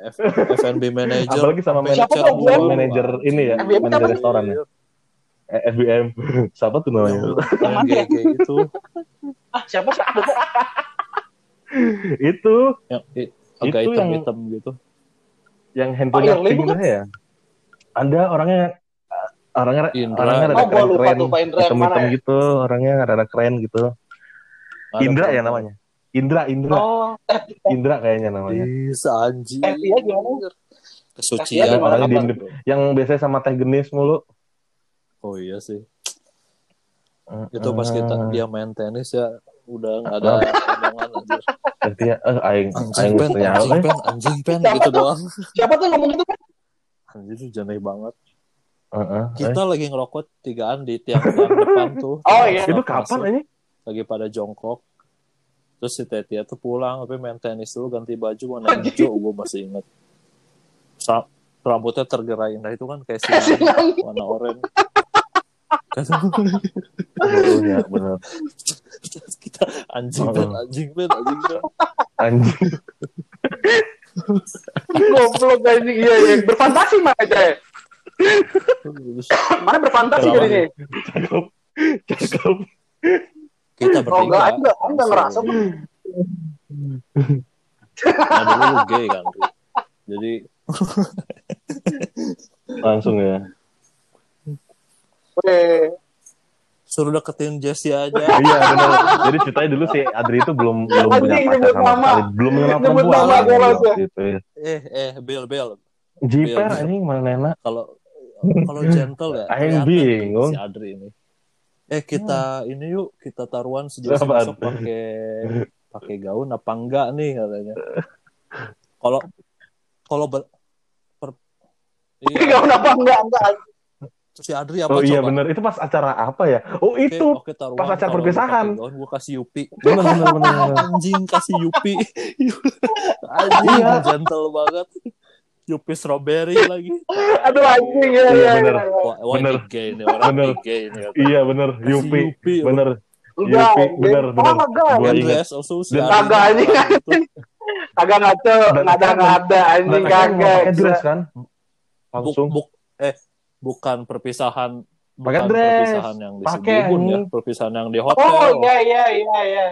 F F&B manager. Apalagi sama Sampai Siapa tuh, manajer ini ya, FBM manajer apa? restoran ya. Eh, FBM. Siapa tuh namanya? Yang kayak gitu. Ah, siapa sih? itu Yang i- agak Itu yang- hitam-hitam gitu. yang handphone Oh, pink itu ya. Ada orangnya orangnya Indra. orangnya Oh, rada gua lupa Pak Indra yang hitam-hitam mana ya? gitu, orangnya rada keren gitu. Ada Indra ya namanya. Indra, Indra, Oh, eh, Indra kayaknya namanya. Bisa anjir. eh, dia gimana? Kesucian Dia gimana? banget, Diem-. Yang biasanya sama teh genis mulu. Oh iya sih. Itu pas kita dia main tenis ya udah nggak ada omongan anjir. Ganti ya, eh aing Anjing aing pen, anjing eh. pen, anjing pen Siapa gitu tuh? doang. Siapa tuh ngomong gitu? Anjir itu janeh banget. Heeh, eh. Kita lagi ngerokok tigaan di tiang-tiang depan tuh. Oh, iya. Itu kapan ini? Lagi pada jongkok. Terus si Tetia tuh pulang tapi main tenis dulu ganti baju warna hijau gue masih inget. Sa- rambutnya tergerai nah itu kan kayak sinar warna oranye. Ya, benar. Kita anjing pen, anjing pen, anjing pen. Anjing. Goblok anjing. Iya, iya. Berfantasi mana aja Mana berfantasi jadinya? Cakep. Cakep. Kita Oh, enggak, bertiga. enggak, enggak ngerasa. Nah dulu lu gay kan. Jadi Langsung ya. Weh. suruh deketin Jessie aja. Iya benar. Jadi ceritanya dulu si Adri itu belum belum punya pacar sama sekali, belum Nyebut perempuan. nama, gitu, ya. Eh eh Bel Bel Jiper anjing mana nena. kalau kalau gentle ya. Aing bingung. Si Adri ini. Eh kita ini yuk kita taruhan sejauh besok pakai pakai gaun apa enggak nih katanya. Kalau kalau ber, per, iya, kenapa enggak, enggak. terus si Adri apa Oh iya coba? benar. Itu pas acara apa ya? Oh Oke, itu. oke, taruhan. pas acara perpisahan. pakai Gaun gue kasih Yupi. Benar benar benar. benar. Anjing kasih Yupi. Anjing Iya. gentle banget. Yupi strawberry lagi. Aduh anjing ya, Iya, ya, ya. Ini gay nih. Iya benar. Yupi. Enggak, Yupi benar benar. Oh. Gua ingat. Kagak, anjing. Kagak ngaco, ada nggak ada anjing kagak. pakai dress kan? langsung. buk, eh bukan perpisahan Pakai bukan dress. perpisahan yang di Pakai, Sibubun ya, perpisahan yang di Oh hotel. iya iya iya iya.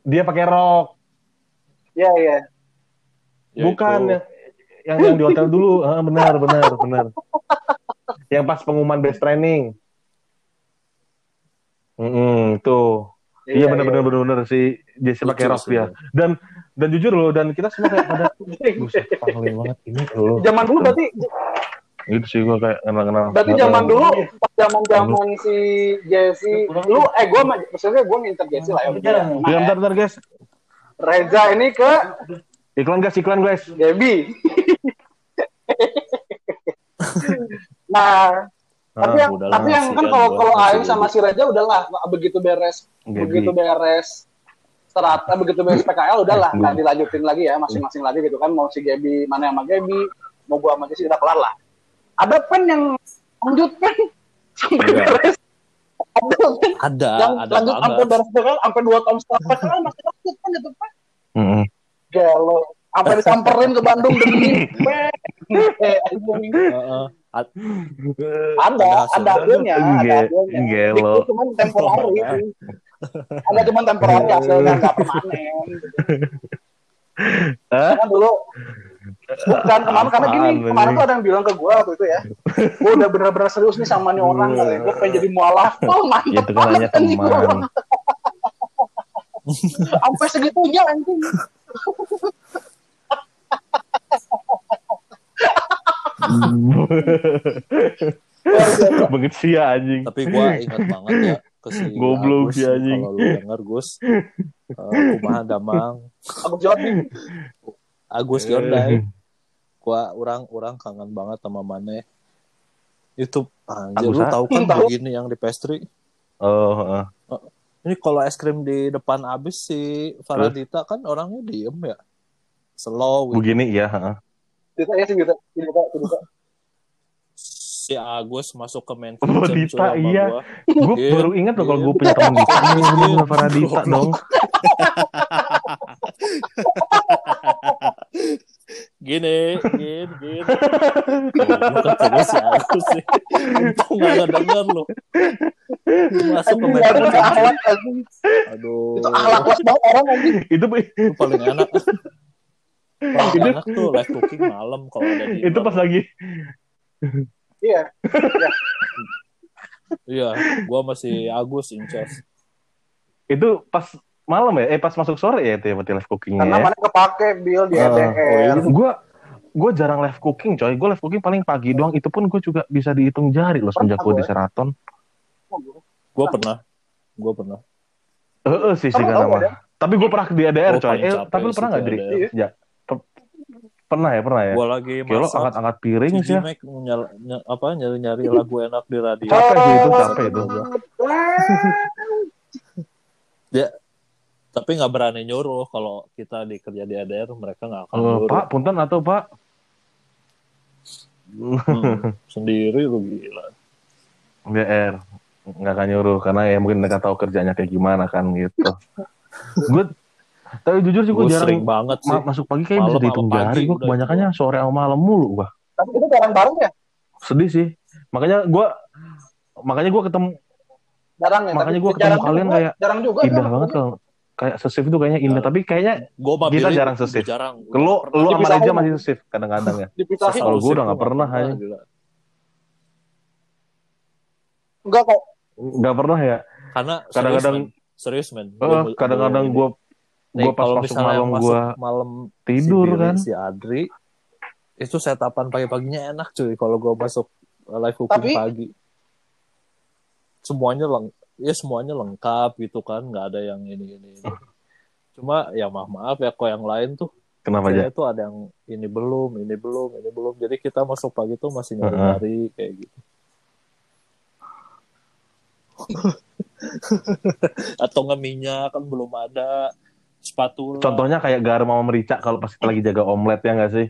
Dia pakai rok. Iya iya. Yaitu- Bukan yang, yang di hotel dulu. Ah, benar, benar, benar. yang pas pengumuman best training. Mm tuh. Iya benar benar benar benar si Jesse pakai rok dia. Dan dan jujur loh dan kita semua kayak pada buset banget ini. Zaman dulu berarti Gitu sih gua kayak kenal-kenal. berarti zaman dulu pas zaman zaman si Jesse lu eh gue maksudnya gue nginter Jesse lah ya. Ya bentar bentar guys. Reza ini ke Iklan guys, iklan guys. Gaby. nah, tapi Ah, yang udahlah, tapi yang kan kalau kalau Aing sama si Reza udahlah begitu beres Gaby. begitu beres serat eh, begitu beres PKL udahlah Hmm. nggak dilanjutin lagi ya masing-masing lagi gitu kan mau si Gaby mana yang sama Gaby mau gua sama Jesse udah kelar lah ada pen yang lanjut pen sampai Iya. beres ada Ada, yang ada lanjut sampai beres PKL sampai dua tahun setelah PKL masih lanjut pen itu pen Mm-mm. Gelo. Sampai disamperin ke Bandung demi. Eh, ada Ada hasilnya ada hasilnya itu cuma temporary ada cuma temporary hasilnya nggak permanen. Karena dulu bukan kemarin karena gini kemarin tuh ada yang bilang ke gue waktu itu ya. Gue udah bener-bener serius nih sama nih orang katanya. Gue pengen jadi mualaf. Oh mantap Itu kan hanya banget anjing gua. teman. sampai segitunya anjing Banget sih ya anjing. Tapi gua ingat banget ya ke si Goblok Agus, si anjing. Kalau lu denger Gus, eh, kumaha damang, aku jawab nih Agus Eh. Hyundai. Gua orang orang kangen banget sama Mane. Itu anjir Agus, lu ah? tahu kan Hmm, tahu. begini yang di pastry. Oh, heeh. Ini kalau es krim di depan abis si Faradita kan orangnya diem ya. Slow gitu. begini ya, heeh. Dita ya sih Dita Dita Dita Si Agus masuk ke main Oh, kitchen Dita, sama iya. gua. Gue Iya. baru ingat loh kalau Iya. gue punya teman Dita. Faradita dong. Gini, gini, gini. Goblok kata si Agus sih. Untung gak ngedenger lu. Masuk ke anjing Aduh. itu kelas banget orang anjing itu Itu paling enak. Paling Itu- enak tuh live cooking malam kalau ada di itu pas lagi iya Iya, gua masih Agus incas. itu pas malam ya, eh pas masuk sore ya itu ya berarti live cookingnya karena ya. mana kepake Bill di EDR Gue gue jarang live cooking coy. Gue live cooking paling pagi doang. Itu pun gue juga bisa dihitung jari loh semenjak gue di Seraton. Gua pernah. Gua pernah. Eh eh, sih sih kan nama. Tapi gue pernah di ADR Oh, coy. Eh, tapi lu pernah nggak di Dri? ADR. Ya. Pe- Pernah ya, pernah ya. Gua lagi lo masak. angkat-angkat piring Si sih ya. Nyal- ny- apa nyari-nyari lagu enak di radio. Capek sih itu, capek itu. Ya, tapi nggak berani nyuruh kalau kita dikerja di ADR mereka nggak akan nyuruh. Pak, punten atau Pak? Hmm, sendiri lu gila. DR nggak akan nyuruh karena ya mungkin mereka tahu kerjanya kayak gimana kan gitu. gue tapi jujur sih gue Gue jarang sering banget sih. ma- masuk pagi kayak bisa Malam dihitung sama pagi jari. Gue kebanyakannya sore sama malam mulu gua. tapi itu bareng-bareng ya Sedih sih. Makanya gue makanya gue ketemu jarang ya Makanya gua ketemu jarang kalian juga. kayak jarang juga indah kan? banget kalau kayak sesif itu kayaknya indah. Tapi kayaknya Gue mah Kita jarang sesif. Jarang. lu lu sama sama- masih sesif kadang-kadang ya. Kalau gua udah nggak pernah, aja. enggak kok Nggak pernah ya. Karena Kadang-kadang serius men. eh, kadang-kadang gue gue pas masuk misalnya malam gue malam tidur si kan. si Adri itu setapan pagi-paginya enak cuy kalau gue masuk live cooking Tapi- pagi semuanya leng ya semuanya lengkap gitu kan nggak ada yang ini ini, ini. cuma ya maaf maaf ya kok yang lain tuh Kenapa aja? tuh ada yang ini belum ini belum ini belum jadi kita masuk pagi tuh masih nyari nyari kayak gitu atau nggak minyak kan belum ada spatula Contohnya kayak garam sama merica kalau pas kita lagi jaga omelet ya nggak sih?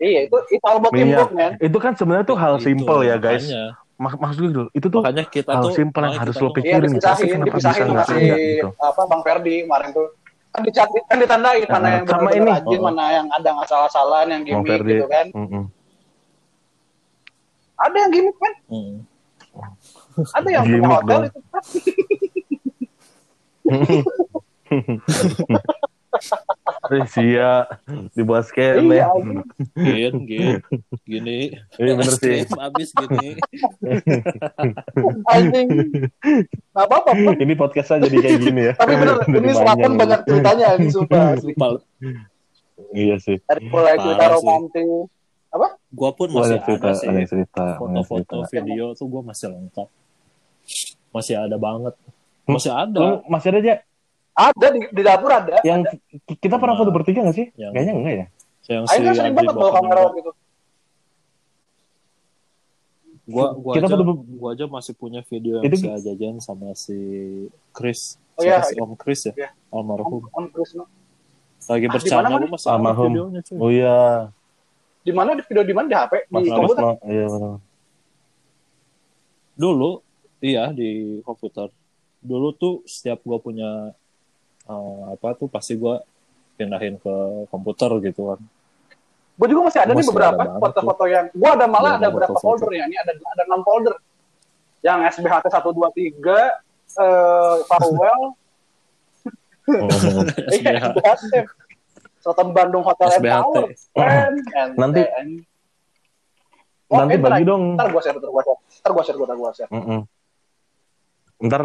iya itu itu all about Minyak. teamwork man Itu kan sebenarnya tuh hal Itu, simple ya guys. makanya, Mak maksud gue dulu, itu tuh makanya kita hal tuh simple yang harus lo iya pikirin gitu. Tapi dipisahin kenapa bisa nggak si ada gitu? apa bang Ferdi kemarin tuh kan dicat kan ditandain mana Nah, yang sama benar-benar ini. rajin Oh. mana yang ada nggak salah-salahan yang Bang gimmick Ferdi. gitu kan Mm-mm. Ada yang gimmick men, Hmm. ada yang punya Gimmick hotel dong. itu. Sia dibuat scam Iya, ya. Gin, gin, gini. Iya bener sih. Abis gini. anjing. Gak apa-apa, Bro. Ini podcastnya jadi kayak gini ya. tapi bener, Dari ini selatan banyak ceritanya ini sumpah. Iya sih. Dari mulai cerita romantis. Gua pun masih Banyak cerita, ada sih. cerita. Foto-foto video tuh gua masih lengkap. Masih ada banget. Masih ada. Lu masih ada aja Ada di, di dapur ada. yang ki- kita pernah Nah. foto bertiga gak sih? Yang- Kayaknya enggak ya. Yang Aing kan sering banget bawa kamera kamera. gitu. Gua gua Kita aja gua aja masih punya video yang Itu si Ajajan sama si Chris. Oh, iya, sih? Om Chris ya? Iya. Almarhum. On Krisno. Lagi Ah, bercanda di gua masih ada Almarhum. videonya cuy. Oh iya. Di mana di video di mana di HP di Mas komputer. Krisno. Iya benar. Dulu iya di komputer. Dulu tuh setiap gua punya eh, apa tuh pasti gua pindahin ke komputer gitu kan. Gue juga masih ada nih Masih beberapa ada banget foto-foto yang gue ada malah Iya, ada berapa foto-foto. folder ya. Ini ada ada enam folder. Yang SBHT 123 eh Farwell, Oh. SBH. SBHT. Selatan Bandung Hotel and SBHT. Tower. Nanti- anjing. Oh, Nanti eh, bagi dong. Ntar gue share, ntar gue share. Ntar gue share, ntar gue share. Ntar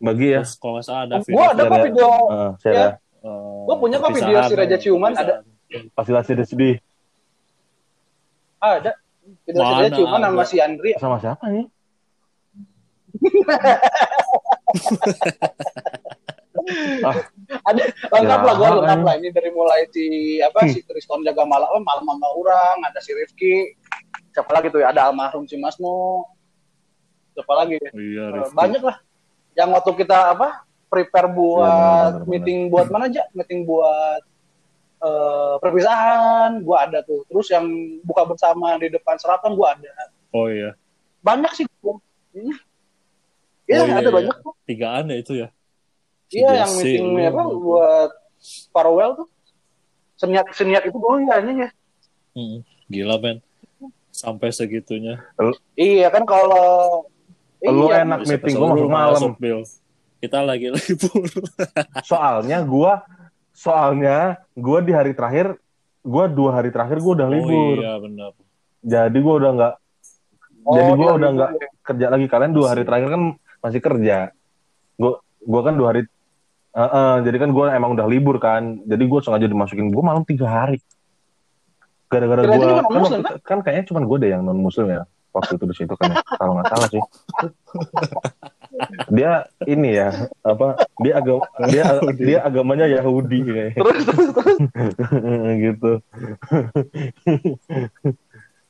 bagi ya. Terus kalau nggak salah ada Gue ada kok ya. video, Heeh, share Ya. ya. eh, Gua punya kok video si Raja Ciuman, ada. Pasti sedih sedih. ada. Video Mana saya cuma nama ada? si Andri. Sama siapa nih? ah, Ada lengkap Ya, lah gue lengkap lah ini dari mulai si apa si Triston jaga malam oh, malam sama orang ada si Rifki siapa lagi tuh ya ada almarhum si Masmo siapa lagi ya? Iya, Eh, Rifki. banyak lah yang waktu kita apa prepare buat benar, benar, meeting buat mana aja meeting buat eh, perpisahan gua ada tuh terus yang buka bersama di depan serapan gua ada Oh iya. banyak sih gua Iya, Iya, Oh, iya, ada iya. banyak tuh. Tigaan ya itu ya. Si Iya, yang meeting lu. apa buat farewell tuh. Seniat seniat itu ini ya. Hmm, Gila men. Sampai segitunya. Iya kan kalau Lu iya, enak meeting dulu masuk malam. Kita lagi libur. Soalnya gua soalnya gua di hari terakhir gua dua hari terakhir gua udah libur. Oh iya benar. Jadi gua udah nggak Oh, jadi gua iya, udah iya, nggak iya. kerja lagi. Kalian dua hari terakhir kan masih kerja. Gua gua kan dua hari Heeh, jadi kan gua emang udah libur kan. Jadi gua sengaja dimasukin gua malam tiga hari. Gara-gara non kan, waktu- kan kayaknya cuma gua deh yang non muslim ya waktu itu di situ kan ya. Kalau nggak salah sih. Dia ini ya apa? Dia agama dia dia agamanya Yahudi kayaknya. Terus terus terus. gitu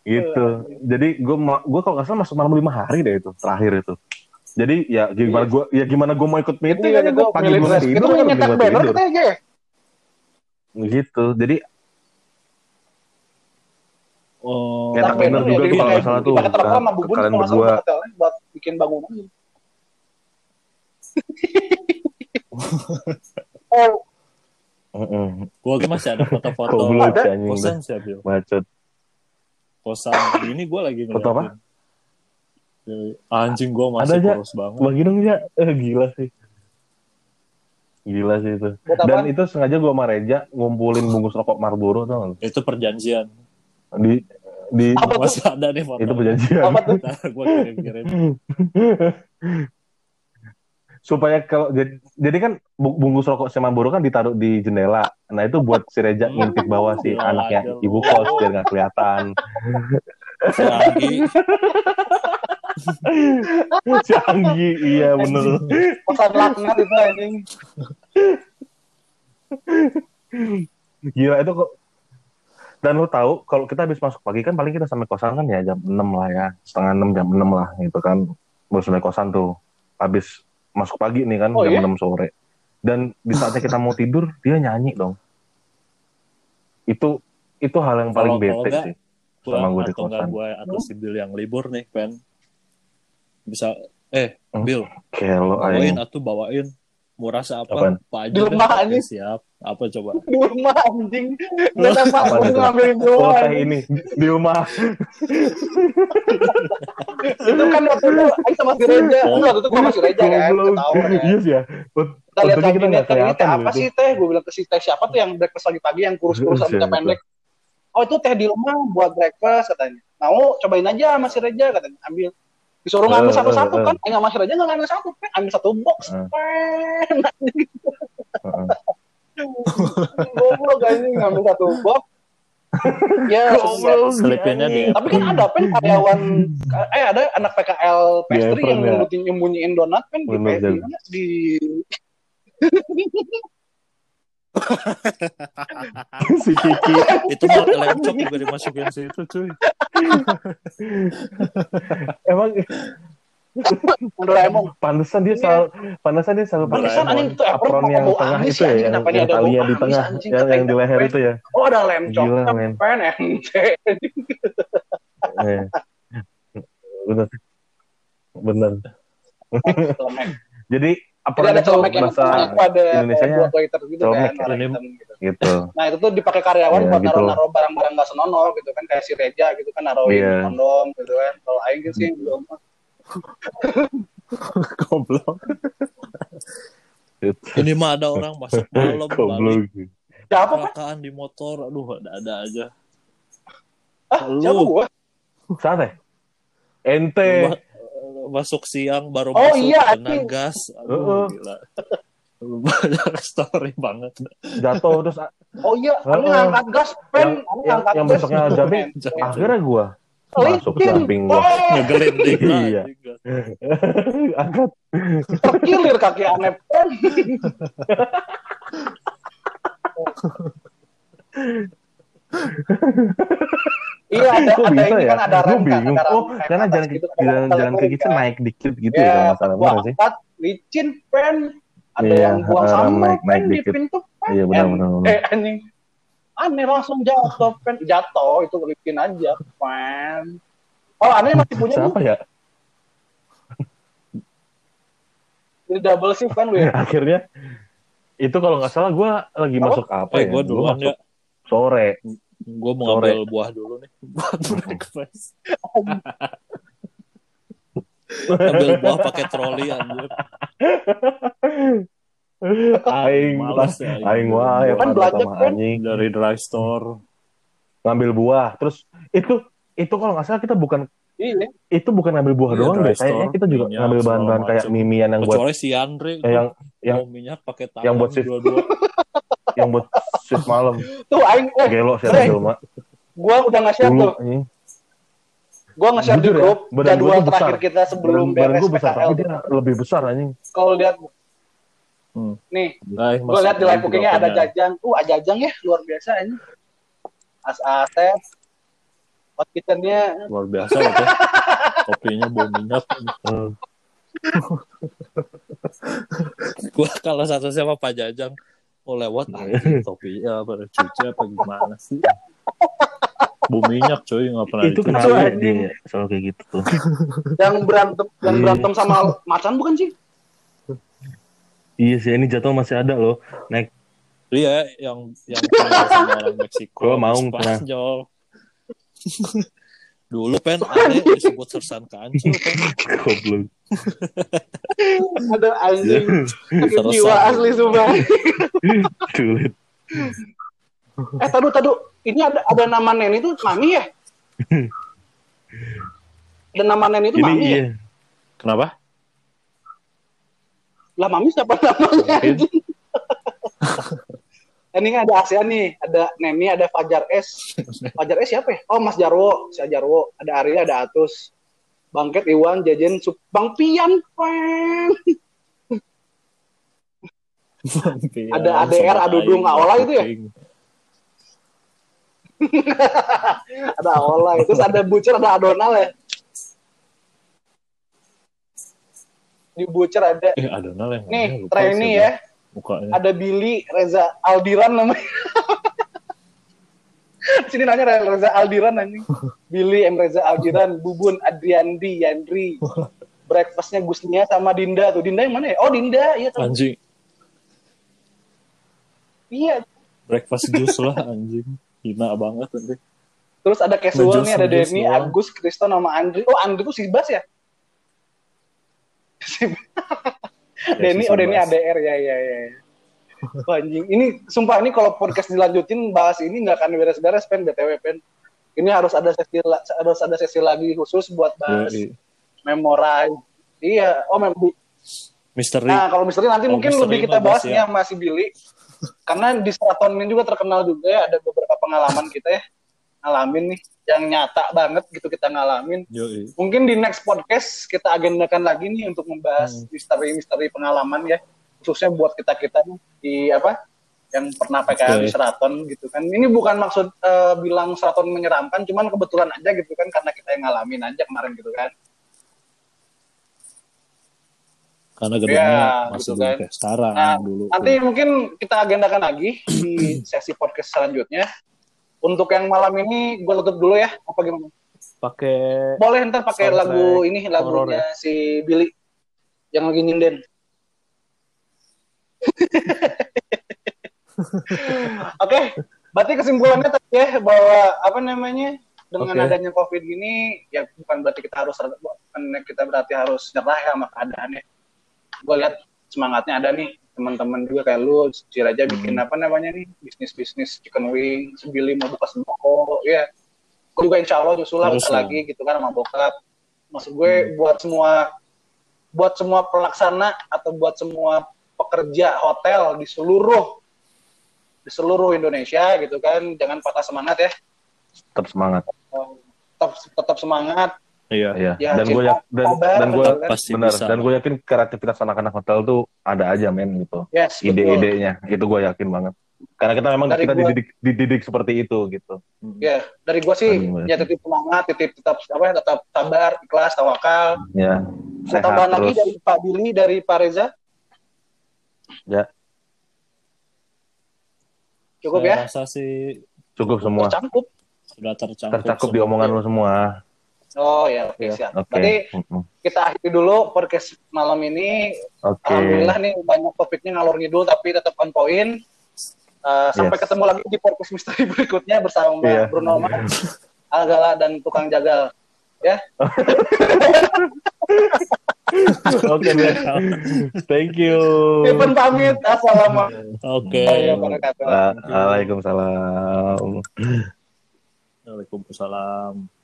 gitu jadi gue gue kalau nggak salah masuk malam lima hari deh itu terakhir itu jadi ya gimana gue ya gimana gue mau ikut meeting Iya, kan itu gue pagi gue tidur Itu kan nyetak gua banner aja ya. gitu jadi Oh, Nyetak banner juga ya, tuh kalau nggak salah tuh sama Bubun kalian kalau nggak salah berdua. buat bikin bangunan. gitu. Oh, gua masih ada foto-foto Ada. kosan sih Bill. bacot Kosan ini gua lagi Foto apa? Jadi, Anjing gua Ada masih kurus banget. bagi dong ya eh, gila sih gila sih itu dan itu sengaja gue sama Reja ngumpulin bungkus rokok Marlboro lu? Itu perjanjian. Di di Apa? Masih ada nih foto. itu perjanjian Apa tuh? Ntar gua kirim-kirim. supaya kalau jadi, jadi kan bu- bungkus rokok si Marlboro kan ditaruh di jendela. Nah itu buat si Reja ngintip bawah si Ya, anaknya aja lu. ibu kos biar nggak kelihatan. Si Anggi, si Anggi, iya bener. Kosan laknat itu anjing. Gila itu kok. Dan lo tahu kalau kita habis masuk pagi kan paling kita sampai kosan kan ya jam 6 lah ya, setengah 6 jam 6 lah gitu kan. Baru sampai kosan tuh. Habis masuk pagi nih kan Oh, jam iya? 6 sore. Dan di saatnya kita mau tidur dia nyanyi dong. Itu itu hal yang paling kalau bete enggak, sih. Sama gue di kosan. gue atau si Bill yang libur nih, Pen. Bisa, eh, Hmm. Bill, Kayak lo bawain atau bawain. Mau rasa apa? Apaan? Apa aja Di. Siap. Apa coba? di rumah anjing. Gak ada apa aku ngambilin di Oh, ini di rumah. Itu kan waktu itu Aing sama si Reja. Oh. Itu waktu itu gua sama si Reja kan. Ketahuan kan. Iya sih ya. Kita lihat nggak kan ini teh kelihatan apa gitu. sih teh? Gue bilang ke si teh siapa tuh yang breakfast pagi-pagi yang kurus-kurus rambutnya pendek. Oh itu teh di rumah buat breakfast katanya. Mau cobain aja sama si Reja katanya. Ambil. Disuruh ngambil Eh, satu-satu eh, eh. kan. Aing sama si Reja nggak ngambil satu. Ambil satu box. Pen. Goblok anjing ngambil satu box. ya. Selipinnya di tapi kan ada pen karyawan eh ada anak PKL pastry Di yang ya. nyembunyiin donat kan di di, si Kiki. itu mah lemcok juga dimasukin situ cuy. Emang Doraemon. pantesan dia selalu pantesan dia selalu pakai Pantesan anjing itu apron yang bau tengah amis itu ya, ya, yang, yang talinya di tengah, anjing? yang, yang di leher itu ya. Oh ada lem Gila, coklat men. pen ente. Eh. Bener. Bener. Celemek. Jadi apron itu yang bahasa ada Indonesianya buat waiter gitu kan. ya? gitu. gitu. Nah itu tuh dipakai karyawan Iya, buat gitu. naruh-naruh barang-barang gak senonoh gitu kan kayak si Reja gitu kan naruhin Iya. kondom gitu kan. Kalau Aing sih belum. Goblok. Ini mah ada orang masuk malam balik Goblok. Siapa Pen? kecelakaan di motor. Aduh, ada-ada aja. Ah, Lu. siapa gua? Sana. Ente. Ma- masuk siang baru Oh, masuk iya, kena gas. Aduh, Heeh. gila. Banyak story banget. jatuh terus Oh iya, Heeh. Anu ngangkat gas pen, yang yang, yang besoknya jamping akhirnya gua masuk Licin. samping gua Oh, Ngegelinding lah, Iya. gas. angkat terkilir kaki aneh. Iya ada Kok ada bisa ini ya? kan ada rem kan, bingung. ada rem Oh, karena jalan gitu, jalan jalan itu kan. naik dikit gitu ya Ya, kalau nggak salah gua benar sih. licin pen. Ada Iya, yang buang rem sampah naik- pen naik di dikit. pintu pen. Iya benar. benar. Eh anjing. Aneh langsung jatuh pen. Jatuh itu licin aja pen. Oh aneh masih punya. Siapa ya? Ini double shift kan lu ya. Akhirnya itu kalau nggak salah gua lagi Apa? masuk apa Eh, ya? gue Gua duluan masuk ya. sore. Gue mau Sore. ngambil buah dulu nih. Buat breakfast. Ambil buah pakai troli anjir. Aing Males pas ya. aing wae Kan pada belanja, kan? anjing Dari dry store. ngambil buah. Terus itu itu kalau nggak salah kita bukan Iya. itu bukan ngambil buah Iya, doang deh. Kayaknya kita juga minyak, ngambil bahan-bahan kayak mimian yang buat Kecuali si Andre. eh, yang yang minyak pakai tangan. yang buat shift. dua-dua. yang buat shift malam. Tuh aing eh Gelo sih jelma. gua udah Dulu tuh. Gua nge-share di ya, grup badan jadwal terakhir besar. kita sebelum Badan, badan beres gue besar PKL. tapi dia lebih besar anjing. Kalau lihat Hmm. nih, Nah, gua lihat di live bookingnya ada jajang. Uh, ajajang ya luar biasa ini. As Asep. Hot kitchennya Luar biasa tuh. Kopinya bau minyak. Hmm. Gua kalau satu sama Pak Jajang mau lewat anjing topinya apa cuci apa gimana sih? Bau minyak coy nggak pernah itu kenapa Itu ya selalu kayak gitu tuh. yang berantem yang Iya. berantem sama macan bukan sih? Iya sih ini jatuh masih ada loh. Naik Iya, yang yang sama orang Meksiko, Gua mau pernah. Spanyol. Dulu pen ada disebut sersan kancil pen. goblok. Ada anjing jiwa asli sumpah. Sulit. Eh tadu tadu, ini ada ada nama Neni itu Mami ya? Ada nama Neni itu Ini Mami ya? iya. Kenapa? Lah Mami siapa namanya? Ini ada ASEAN nih, ada Neni, ada Fajar S. Fajar S siapa ya? Oh Mas Jarwo, si Jarwo. Ada Arya, ada Atus. Bangket, Iwan, Jajen, Sup- Bang Pian, Peng. Ada ADR, Adudung, Aola itu ya? Ada Aola, terus ada Bucer, ada Adonal ya. Di Bucer ada Eh, ada nal yang nih lupa trainee siapa ya, Mukanya. ada Billy, Reza Aldiran namanya. Sini nanya Reza Aldiran anjing. Billy M Reza Aldiran, Bubun Adriandi, Yandri. Breakfastnya Gusnia sama Dinda tuh. Dinda yang mana ya? Oh Dinda, iya tuh. Anjing. Iya. Breakfast juice lah anjing. Hina banget nanti. Terus ada casual nih, ada Denny. Agus, Kristo, nama Andri. Oh, Andri tuh si Bas ya? Denny, oh Denny ADR ya ya ya. Wah, anjing. Ini sumpah ini kalau podcast dilanjutin bahas ini nggak akan beres-beres pen BTW pen. Ini harus ada sesi harus ada sesi lagi khusus buat bahas Yoi. memorize. Iya, oh mem Misteri. Nah, kalau misalnya nanti Kalau mungkin misteri lebih kita mah bahas bahas nih ya. masih Billy. Karena di Seraton ini juga terkenal juga ya, ada beberapa pengalaman kita ya. Ngalamin nih, yang nyata banget gitu kita ngalamin. Yoi. Mungkin di next podcast kita agendakan lagi nih untuk membahas Hmm. misteri-misteri pengalaman ya. Khususnya buat kita-kita nih di apa? Yang pernah PKL di Seraton gitu kan. Ini bukan maksud eh, bilang Seraton menyeramkan, cuman kebetulan aja gitu kan karena kita yang ngalamin aja kemarin gitu kan. Karena gedungnya Ya, masih gitu kan. sekarang Nah, dulu. Nanti mungkin kita agendakan lagi di sesi podcast selanjutnya. Untuk yang malam ini gue tutup dulu ya, apa gimana? pakai Boleh ntar pakai lagu ini lagunya si Billy yang lagi nyinden. Oke, berarti kesimpulannya tadi ya bahwa apa namanya dengan Oke. adanya COVID gini ya bukan berarti kita harus bukan kita berarti harus nyerah ya sama keadaannya. Gue lihat semangatnya ada nih teman-teman juga kayak lu, Cil aja bikin Hmm. apa namanya nih bisnis-bisnis chicken wing, Billy mau buka sembako, ya. Gue juga insya Allah nyusul lah lagi gitu kan sama bokap. Maksud gue buat semua buat semua pelaksana atau buat semua pekerja hotel di seluruh di seluruh Indonesia gitu kan jangan patah semangat ya tetap semangat tetap tetap semangat iya. Iya. Ya, dan gue cinta, dan dan gue pasti benar. bisa. dan gue yakin kreativitas anak-anak hotel tuh ada aja men gitu. Yes ide-idenya. Itu gue yakin banget. Karena kita memang Dari kita gua- dididik dididik seperti itu gitu. Ya dari gue sih Aduh, ya tetap semangat tetap tetap apa ya, tetap sabar ikhlas tawakal. Ya ada sehat tambahan lagi dari Pak Billy dari Pak Reza? Ya. Cukup Saya ya rasa sih cukup semua. Tercangkup sudah tercakup tercakup di omongan lu semua oh ya oke Ya, siap oke berarti Mm-mm. kita akhiri dulu podcast malam ini oke Alhamdulillah nih banyak topiknya ngalor ngidul tapi tetap on point. Uh, sampai Yes. ketemu lagi di podcast misteri berikutnya bersama Mbak Iya. Bruno Mars, Algala dan tukang jagal. Ya, oke Ben. thank you Ivan pamit. Assalamualaikum Oke. wabarakatuh. Waalaikumsalam Waalaikumsalam.